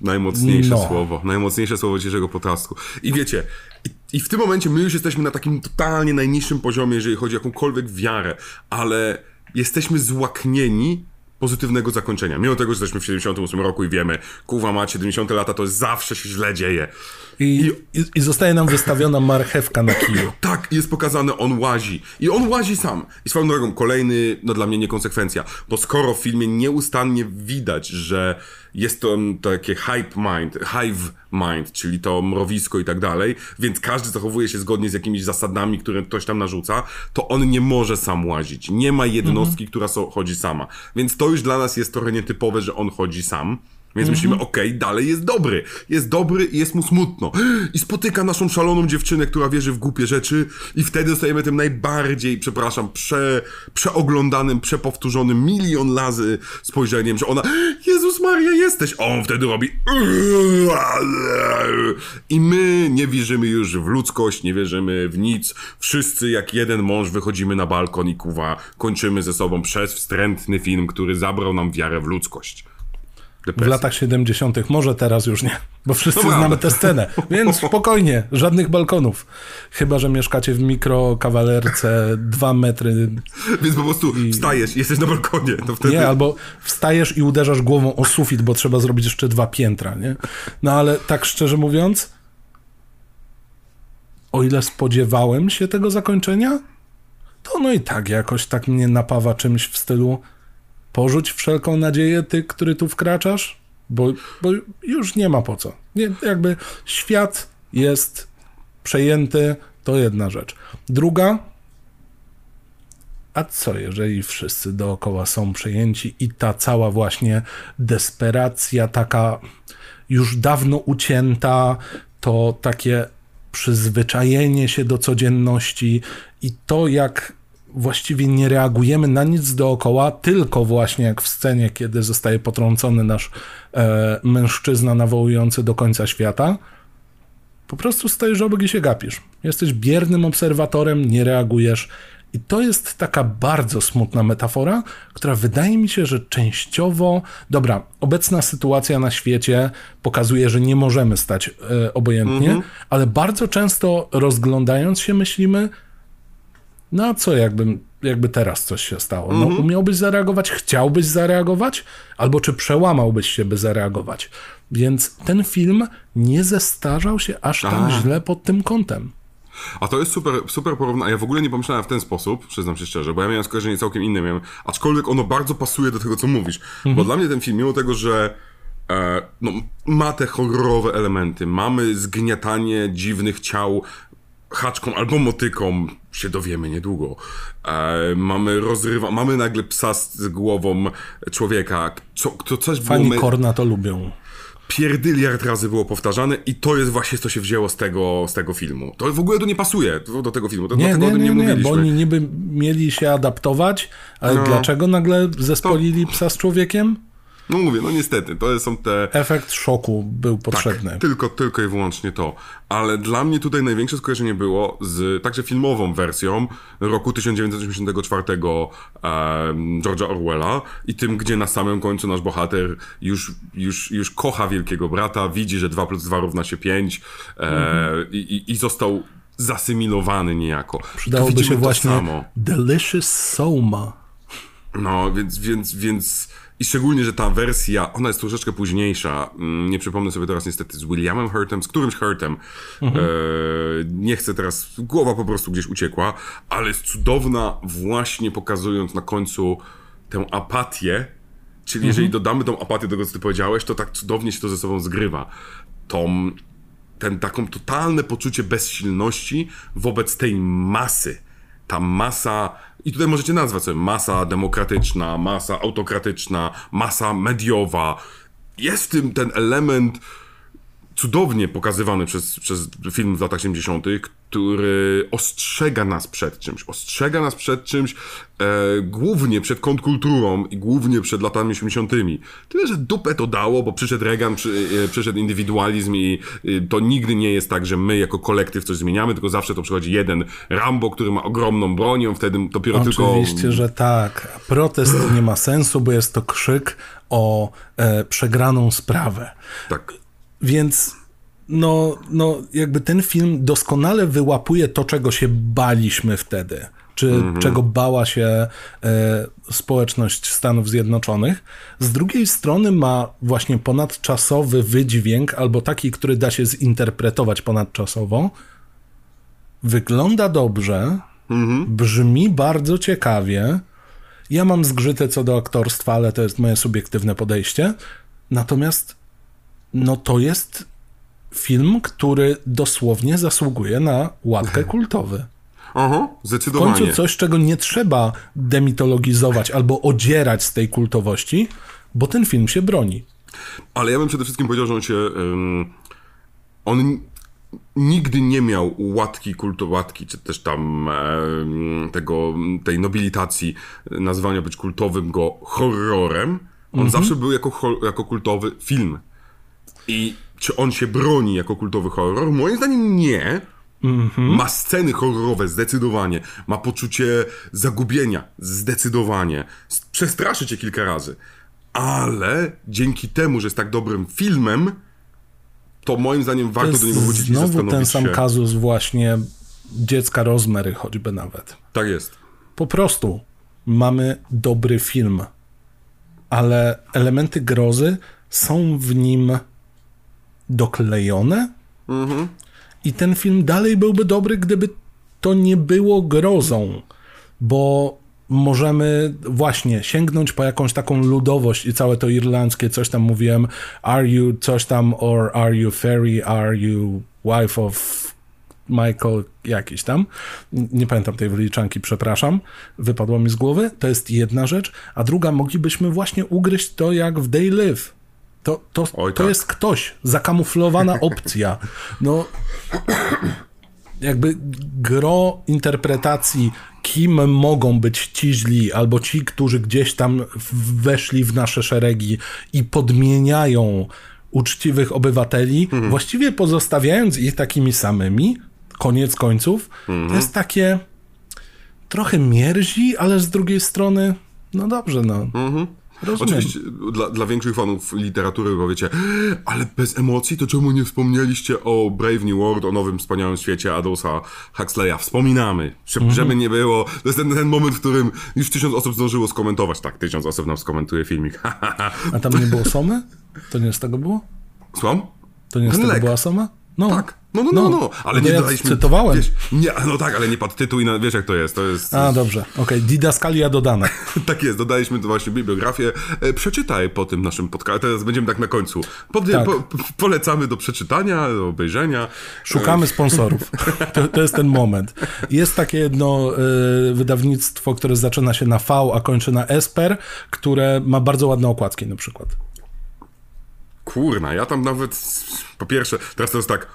Najmocniejsze no. słowo. Najmocniejsze słowo dzisiejszego potasku. I wiecie, i, i, w tym momencie my już jesteśmy na takim totalnie najniższym poziomie, jeżeli chodzi o jakąkolwiek wiarę, ale jesteśmy złaknieni pozytywnego zakończenia. Mimo tego, że jesteśmy w 78 roku i wiemy, kuwa ma 70 lata, to zawsze się źle dzieje. I, I, I, zostaje nam wystawiona marchewka na kiju. Tak, jest pokazane, on łazi. I on łazi sam. I swoją drogą, kolejny, no dla mnie niekonsekwencja, bo skoro w filmie nieustannie widać, że jest to takie hype mind, hive mind, czyli to mrowisko i tak dalej, więc każdy zachowuje się zgodnie z jakimiś zasadami, które ktoś tam narzuca, to on nie może sam łazić. Nie ma jednostki, mhm. która so, chodzi sama. Więc to już dla nas jest trochę nietypowe, że on chodzi sam. Więc myślimy, mhm. okej, okay, dalej jest dobry. Jest dobry i jest mu smutno. I spotyka naszą szaloną dziewczynę, która wierzy w głupie rzeczy i wtedy zostajemy tym najbardziej, przepraszam, prze, przeoglądanym, przepowtórzonym milion razy spojrzeniem, że ona Jezus Maria, jesteś! A on wtedy robi i my nie wierzymy już w ludzkość, nie wierzymy w nic. Wszyscy jak jeden mąż wychodzimy na balkon i kuwa, kończymy ze sobą przez wstrętny film, który zabrał nam wiarę w ludzkość. W Depresji. latach 70., może teraz już nie, bo wszyscy Dobra. znamy tę scenę, więc spokojnie, żadnych balkonów. Chyba, że mieszkacie w mikrokawalerce, dwa metry. Więc po prostu wstajesz, jesteś na balkonie, to wtedy... Nie, albo wstajesz i uderzasz głową o sufit, bo trzeba zrobić jeszcze dwa piętra, nie? No ale tak szczerze mówiąc, o ile spodziewałem się tego zakończenia, to no i tak jakoś tak mnie napawa czymś w stylu porzuć wszelką nadzieję, ty, który tu wkraczasz, bo, bo już nie ma po co. Nie, jakby świat jest przejęty, to jedna rzecz. Druga, a co jeżeli wszyscy dookoła są przejęci i ta cała właśnie desperacja, taka już dawno ucięta, to takie przyzwyczajenie się do codzienności i to, jak właściwie nie reagujemy na nic dookoła, tylko właśnie jak w scenie, kiedy zostaje potrącony nasz e, mężczyzna nawołujący do końca świata, po prostu stoisz obok i się gapisz. Jesteś biernym obserwatorem, nie reagujesz. I to jest taka bardzo smutna metafora, która wydaje mi się, że częściowo. Dobra, obecna sytuacja na świecie pokazuje, że nie możemy stać e, obojętnie, ale bardzo często rozglądając się myślimy, no a co jakby, jakby teraz coś się stało? No, umiałbyś zareagować, chciałbyś zareagować, albo czy przełamałbyś się, by zareagować? Więc ten film nie zestarzał się aż tak A. źle pod tym kątem. A to jest super, super porównanie. Ja w ogóle nie pomyślałem w ten sposób, przyznam się szczerze, bo ja miałem skojarzenie całkiem inne, miałem, aczkolwiek ono bardzo pasuje do tego, co mówisz. Bo dla mnie ten film, mimo tego, że e, no, ma te horrorowe elementy, mamy zgniatanie dziwnych ciał haczką albo motyką, się dowiemy niedługo. E, mamy rozrywa, mamy nagle psa z głową człowieka, co, to coś było... Fani me- Korna to lubią. pierdyliard razy było powtarzane i to jest właśnie co się wzięło z tego, z tego filmu. To w ogóle to nie pasuje do, tego filmu, to Nie, nie, nie, nie, mówiliśmy. bo oni niby mieli się adaptować, ale No. dlaczego nagle zespolili psa z człowiekiem? No mówię, no niestety, to są te... Efekt szoku był potrzebny. Tak, tylko, tylko i wyłącznie to. Ale dla mnie tutaj największe skojarzenie było z także filmową wersją roku 1984 em, George'a Orwella i tym, gdzie na samym końcu nasz bohater już, już, już kocha wielkiego brata, widzi, że 2 plus 2 równa się 5 e, i, i, i został zasymilowany niejako. Przydałoby się właśnie. Delicious Soma. No, więc, więc, więc... I szczególnie, że ta wersja, ona jest troszeczkę późniejsza. Mm, Nie przypomnę sobie teraz niestety z Williamem Hurtem, z którymś Hurtem. E, nie chcę teraz, głowa po prostu gdzieś uciekła, ale jest cudowna właśnie pokazując na końcu tę apatię. Czyli jeżeli dodamy tą apatię do tego, co ty powiedziałeś, to tak cudownie się to ze sobą zgrywa. Tą, ten taką totalne poczucie bezsilności wobec tej masy. Ta masa, i tutaj możecie nazwać sobie masa demokratyczna, masa autokratyczna, masa mediowa. Jest w tym ten element cudownie pokazywany przez, przez film w latach 70., który ostrzega nas przed czymś. Ostrzega nas przed czymś e, głównie przed kontrkulturą i głównie przed latami 80. Tyle, że dupę to dało, bo przyszedł Reagan, przy, e, przyszedł indywidualizm i e, to nigdy nie jest tak, że my jako kolektyw coś zmieniamy, tylko zawsze to przychodzi jeden Rambo, który ma ogromną on wtedy dopiero tylko... Oczywiście, że tak. Protest nie ma sensu, bo jest to krzyk o e, przegraną sprawę. Tak. Więc no, no, jakby ten film doskonale wyłapuje to, czego się baliśmy wtedy. Czy czego bała się e, społeczność Stanów Zjednoczonych. Z drugiej strony ma właśnie ponadczasowy wydźwięk, albo taki, który da się zinterpretować ponadczasowo. Wygląda dobrze, brzmi bardzo ciekawie. Ja mam zgrzytę co do aktorstwa, ale to jest moje subiektywne podejście. Natomiast no to jest film, który dosłownie zasługuje na łatkę kultowy. Aha, W zdecydowanie. końcu coś, czego nie trzeba demitologizować albo odzierać z tej kultowości, bo ten film się broni. Ale ja bym przede wszystkim powiedział, że on się. ym, on nigdy nie miał łatki kultowatki, czy też tam em, tego, tej nobilitacji e, nazwania być kultowym go horrorem. On zawsze był jako, jako kultowy film. I czy on się broni jako kultowy horror? Moim zdaniem nie. Ma sceny horrorowe, zdecydowanie. Ma poczucie zagubienia, zdecydowanie. Przestraszy cię kilka razy. ale dzięki temu, że jest tak dobrym filmem, to moim zdaniem warto to do niego wrócić i zastanowić ten sam się. kazus właśnie dziecka Rozmery choćby nawet. Tak jest. Po prostu mamy dobry film, ale elementy grozy są w nim doklejone i ten film dalej byłby dobry, gdyby to nie było grozą, bo możemy właśnie sięgnąć po jakąś taką ludowość i całe to irlandzkie coś tam mówiłem, are you coś tam, or are you fairy, are you wife of Michael jakiś tam. Nie pamiętam tej wyliczanki, przepraszam. Wypadło mi z głowy. To jest jedna rzecz. A druga, moglibyśmy właśnie ugryźć to jak w Day Live. To, to, Oj, to tak. jest ktoś, zakamuflowana opcja. No, jakby gro interpretacji, kim mogą być ci źli, albo ci, którzy gdzieś tam weszli w nasze szeregi i podmieniają uczciwych obywateli, właściwie pozostawiając ich takimi samymi, koniec końców, to jest takie trochę mierzi, ale z drugiej strony, no dobrze, no. Rozumiem. Oczywiście dla, dla większych fanów literatury powiecie, ale bez emocji, to czemu nie wspomnieliście o Brave New World, o nowym wspaniałym świecie Adolfa Huxleya? Wspominamy, żeby, żeby nie było. To jest ten, ten moment, w którym już tysiąc osób zdążyło skomentować. Tak, tysiąc osób nam skomentuje filmik. A tam nie było Somy? To nie z tego było? Słucham? To nie z Ten tego lek. była Soma? No. Tak. No, no, no, no. Ale No nie ja dodaliśmy... cytowałem. Wiesz, nie, no tak, ale nie pod tytuł i na, wiesz jak to jest. To jest... A, dobrze. Okej, didaskalia dodane. Tak jest, dodaliśmy to właśnie bibliografię. E, przeczytaj po tym naszym podcastie. Teraz będziemy tak na końcu. Pod, Tak. Po, po- polecamy do przeczytania, do obejrzenia. Szukamy sponsorów. To, to jest ten moment. Jest takie jedno y, wydawnictwo, które zaczyna się na V, a kończy na Esper, które ma bardzo ładne okładki na przykład. Kurna, ja tam nawet. Po pierwsze, teraz to jest tak.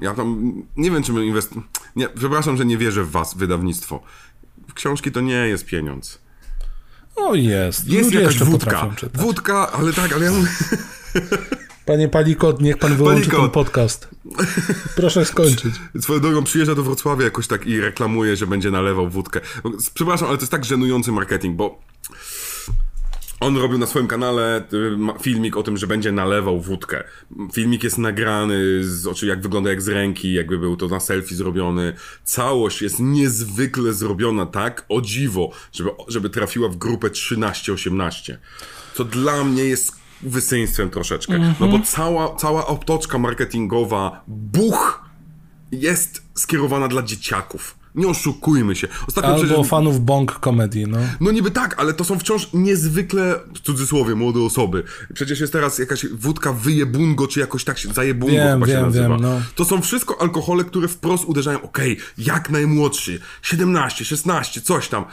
Ja tam. Nie wiem, czy my inwest. Nie, przepraszam, że nie wierzę w was, wydawnictwo. Książki to nie jest pieniądz. O, jest. Jest Ludzie jakaś wódka. Wódka, ale tak, ale ja mówię. Panie Palikot, niech pan wyłączy Palikot. ten podcast. Proszę skończyć. Swoją drogą przyjeżdża do Wrocławia jakoś tak i reklamuje, że będzie nalewał wódkę. Przepraszam, ale to jest tak żenujący marketing, bo on robił na swoim kanale y, filmik o tym, że będzie nalewał wódkę. Filmik jest nagrany, z, oczy jak wygląda jak z ręki, jakby był to na selfie zrobiony. Całość jest niezwykle zrobiona tak, o dziwo, żeby, żeby trafiła w grupę 13-18. Co dla mnie jest wysyństwem troszeczkę. No bo cała, cała otoczka marketingowa, buch, jest skierowana dla dzieciaków. Nie oszukujmy się. Ostatnio Albo przecież... fanów bąk komedii, no. No niby tak, ale to są wciąż niezwykle, w cudzysłowie, młode osoby. Przecież jest teraz jakaś wódka wyjebungo, czy jakoś tak się, zajebungo Wiem, chyba się wiem, nazywa. wiem, no. To są wszystko alkohole, które wprost uderzają, okej, jak najmłodszy, 17, 16, coś tam.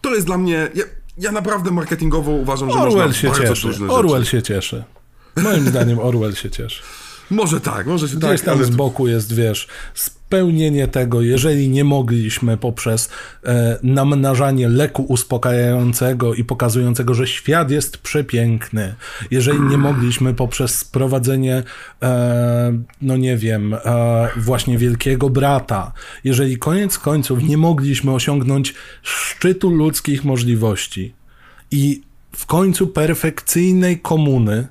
To jest dla mnie, ja, ja naprawdę marketingowo uważam, że Orwell można się bardzo cieszy. Orwell rzeczy. się cieszy. Moim zdaniem Orwell się cieszy. Może tak, może się Gdzieś tak, tam ale... z boku jest, wiesz, spełnienie tego, jeżeli nie mogliśmy poprzez e, namnażanie leku uspokajającego i pokazującego, że świat jest przepiękny, jeżeli nie mogliśmy poprzez sprowadzenie, e, no nie wiem, e, właśnie wielkiego brata, jeżeli koniec końców nie mogliśmy osiągnąć szczytu ludzkich możliwości i w końcu perfekcyjnej komuny,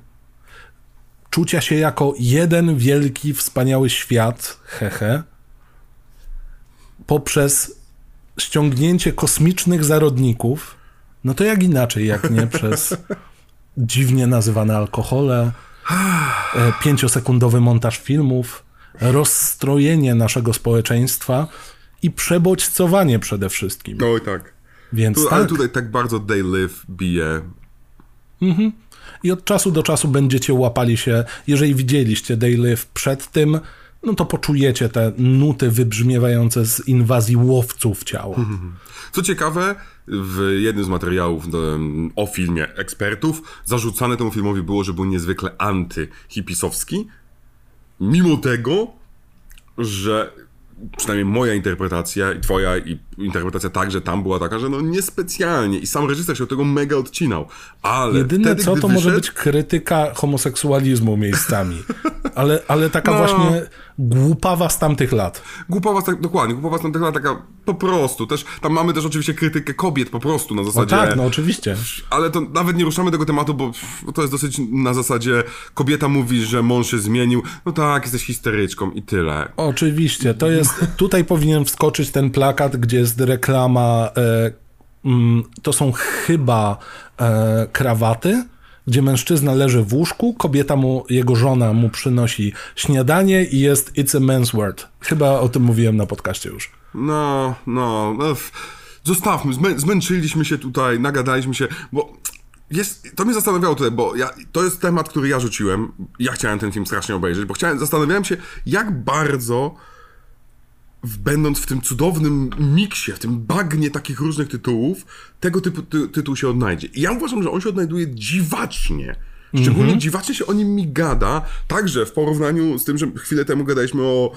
czucia się jako jeden wielki, wspaniały świat, hehe, poprzez ściągnięcie kosmicznych zarodników, no to jak inaczej, jak nie przez dziwnie nazywane alkohole, e, pięciosekundowy montaż filmów, rozstrojenie naszego społeczeństwa i przebodźcowanie przede wszystkim. No i tak. Więc Tu, tak, Ale tutaj tak bardzo They Live bije. I od czasu do czasu będziecie łapali się, jeżeli widzieliście Live przed tym, no to poczujecie te nuty wybrzmiewające z inwazji łowców ciała. Co ciekawe, w jednym z materiałów o filmie ekspertów zarzucane temu filmowi było, że był niezwykle antyhipisowski, mimo tego, że przynajmniej moja interpretacja i twoja i interpretacja także tam była taka, że no niespecjalnie i sam reżyser się od tego mega odcinał, ale Jedyne wtedy, co, to wyszedł, może być krytyka homoseksualizmu miejscami. Ale, ale taka No. właśnie głupawa z tamtych lat. Głupowa, tak, dokładnie, głupowa z tamtych lat taka po prostu, też, tam mamy też oczywiście krytykę kobiet po prostu na No zasadzie... tak, no oczywiście. Ale to nawet nie ruszamy tego tematu, bo, bo to jest dosyć na zasadzie kobieta mówi, że mąż się zmienił, no tak, jesteś histeryczką i tyle. Oczywiście, to jest, tutaj powinien wskoczyć ten plakat, gdzie jest reklama, e, mm, to są chyba e, krawaty, gdzie mężczyzna leży w łóżku, kobieta mu, jego żona mu przynosi śniadanie i jest It's a Man's World. Chyba o tym mówiłem na podcaście już. No, no, no zostawmy, zmę, zmęczyliśmy się tutaj, nagadaliśmy się, bo jest, to mnie zastanawiało tutaj, bo ja, to jest temat, który ja rzuciłem, ja chciałem ten film strasznie obejrzeć, bo chciałem, zastanawiałem się, jak bardzo będąc w tym cudownym miksie, w tym bagnie takich różnych tytułów, tego typu ty, tytuł się odnajdzie. I ja uważam, że on się odnajduje dziwacznie. Szczególnie dziwacznie się o nim mi gada, także w porównaniu z tym, że chwilę temu gadaliśmy o,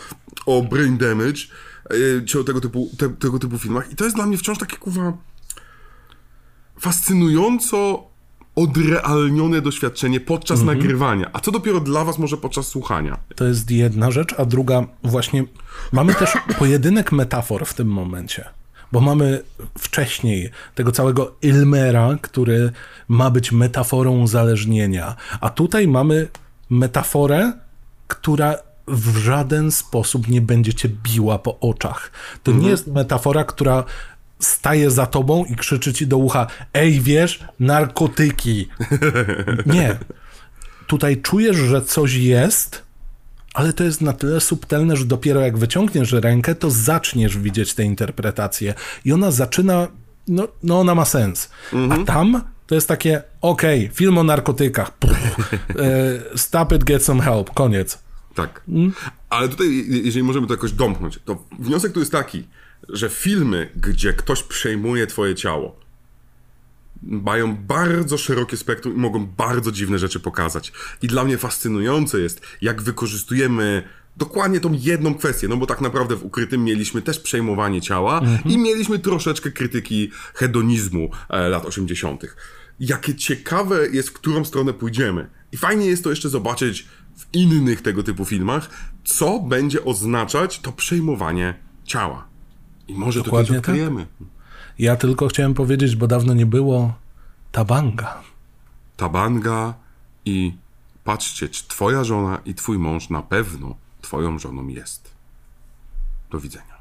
o Brain Damage, yy, czy o tego typu, te, tego typu filmach. I to jest dla mnie wciąż takie, kuwa, fascynująco odrealnione doświadczenie podczas nagrywania. A co dopiero dla was może podczas słuchania? To jest jedna rzecz, a druga właśnie mamy też pojedynek metafor w tym momencie. Bo mamy wcześniej tego całego Ilmera, który ma być metaforą uzależnienia, a tutaj mamy metaforę, która w żaden sposób nie będzie cię biła po oczach. To nie jest metafora, która staje za tobą i krzyczy ci do ucha: Ej, wiesz, narkotyki. Nie. Tutaj czujesz, że coś jest, ale to jest na tyle subtelne, że dopiero jak wyciągniesz rękę, to zaczniesz widzieć tę interpretację. I ona zaczyna, no, no ona ma sens. A tam to jest takie, okej, film o narkotykach. Pff, e, stop it, get some help, koniec. Tak. Ale tutaj, je- jeżeli możemy to jakoś domknąć, to wniosek tu jest taki, że filmy, gdzie ktoś przejmuje twoje ciało, mają bardzo szerokie spektrum i mogą bardzo dziwne rzeczy pokazać. I dla mnie fascynujące jest, jak wykorzystujemy dokładnie tą jedną kwestię, no bo tak naprawdę w ukrytym mieliśmy też przejmowanie ciała i mieliśmy troszeczkę krytyki hedonizmu e, lat 80. Jakie ciekawe jest, w którą stronę pójdziemy. I fajnie jest to jeszcze zobaczyć w innych tego typu filmach, co będzie oznaczać to przejmowanie ciała. I może to Dokładnie kiedyś tak. odkryjemy. Ja tylko chciałem powiedzieć, bo dawno nie było tabanga. Tabanga i patrzcie, czy twoja żona i twój mąż na pewno twoją żoną jest. Do widzenia.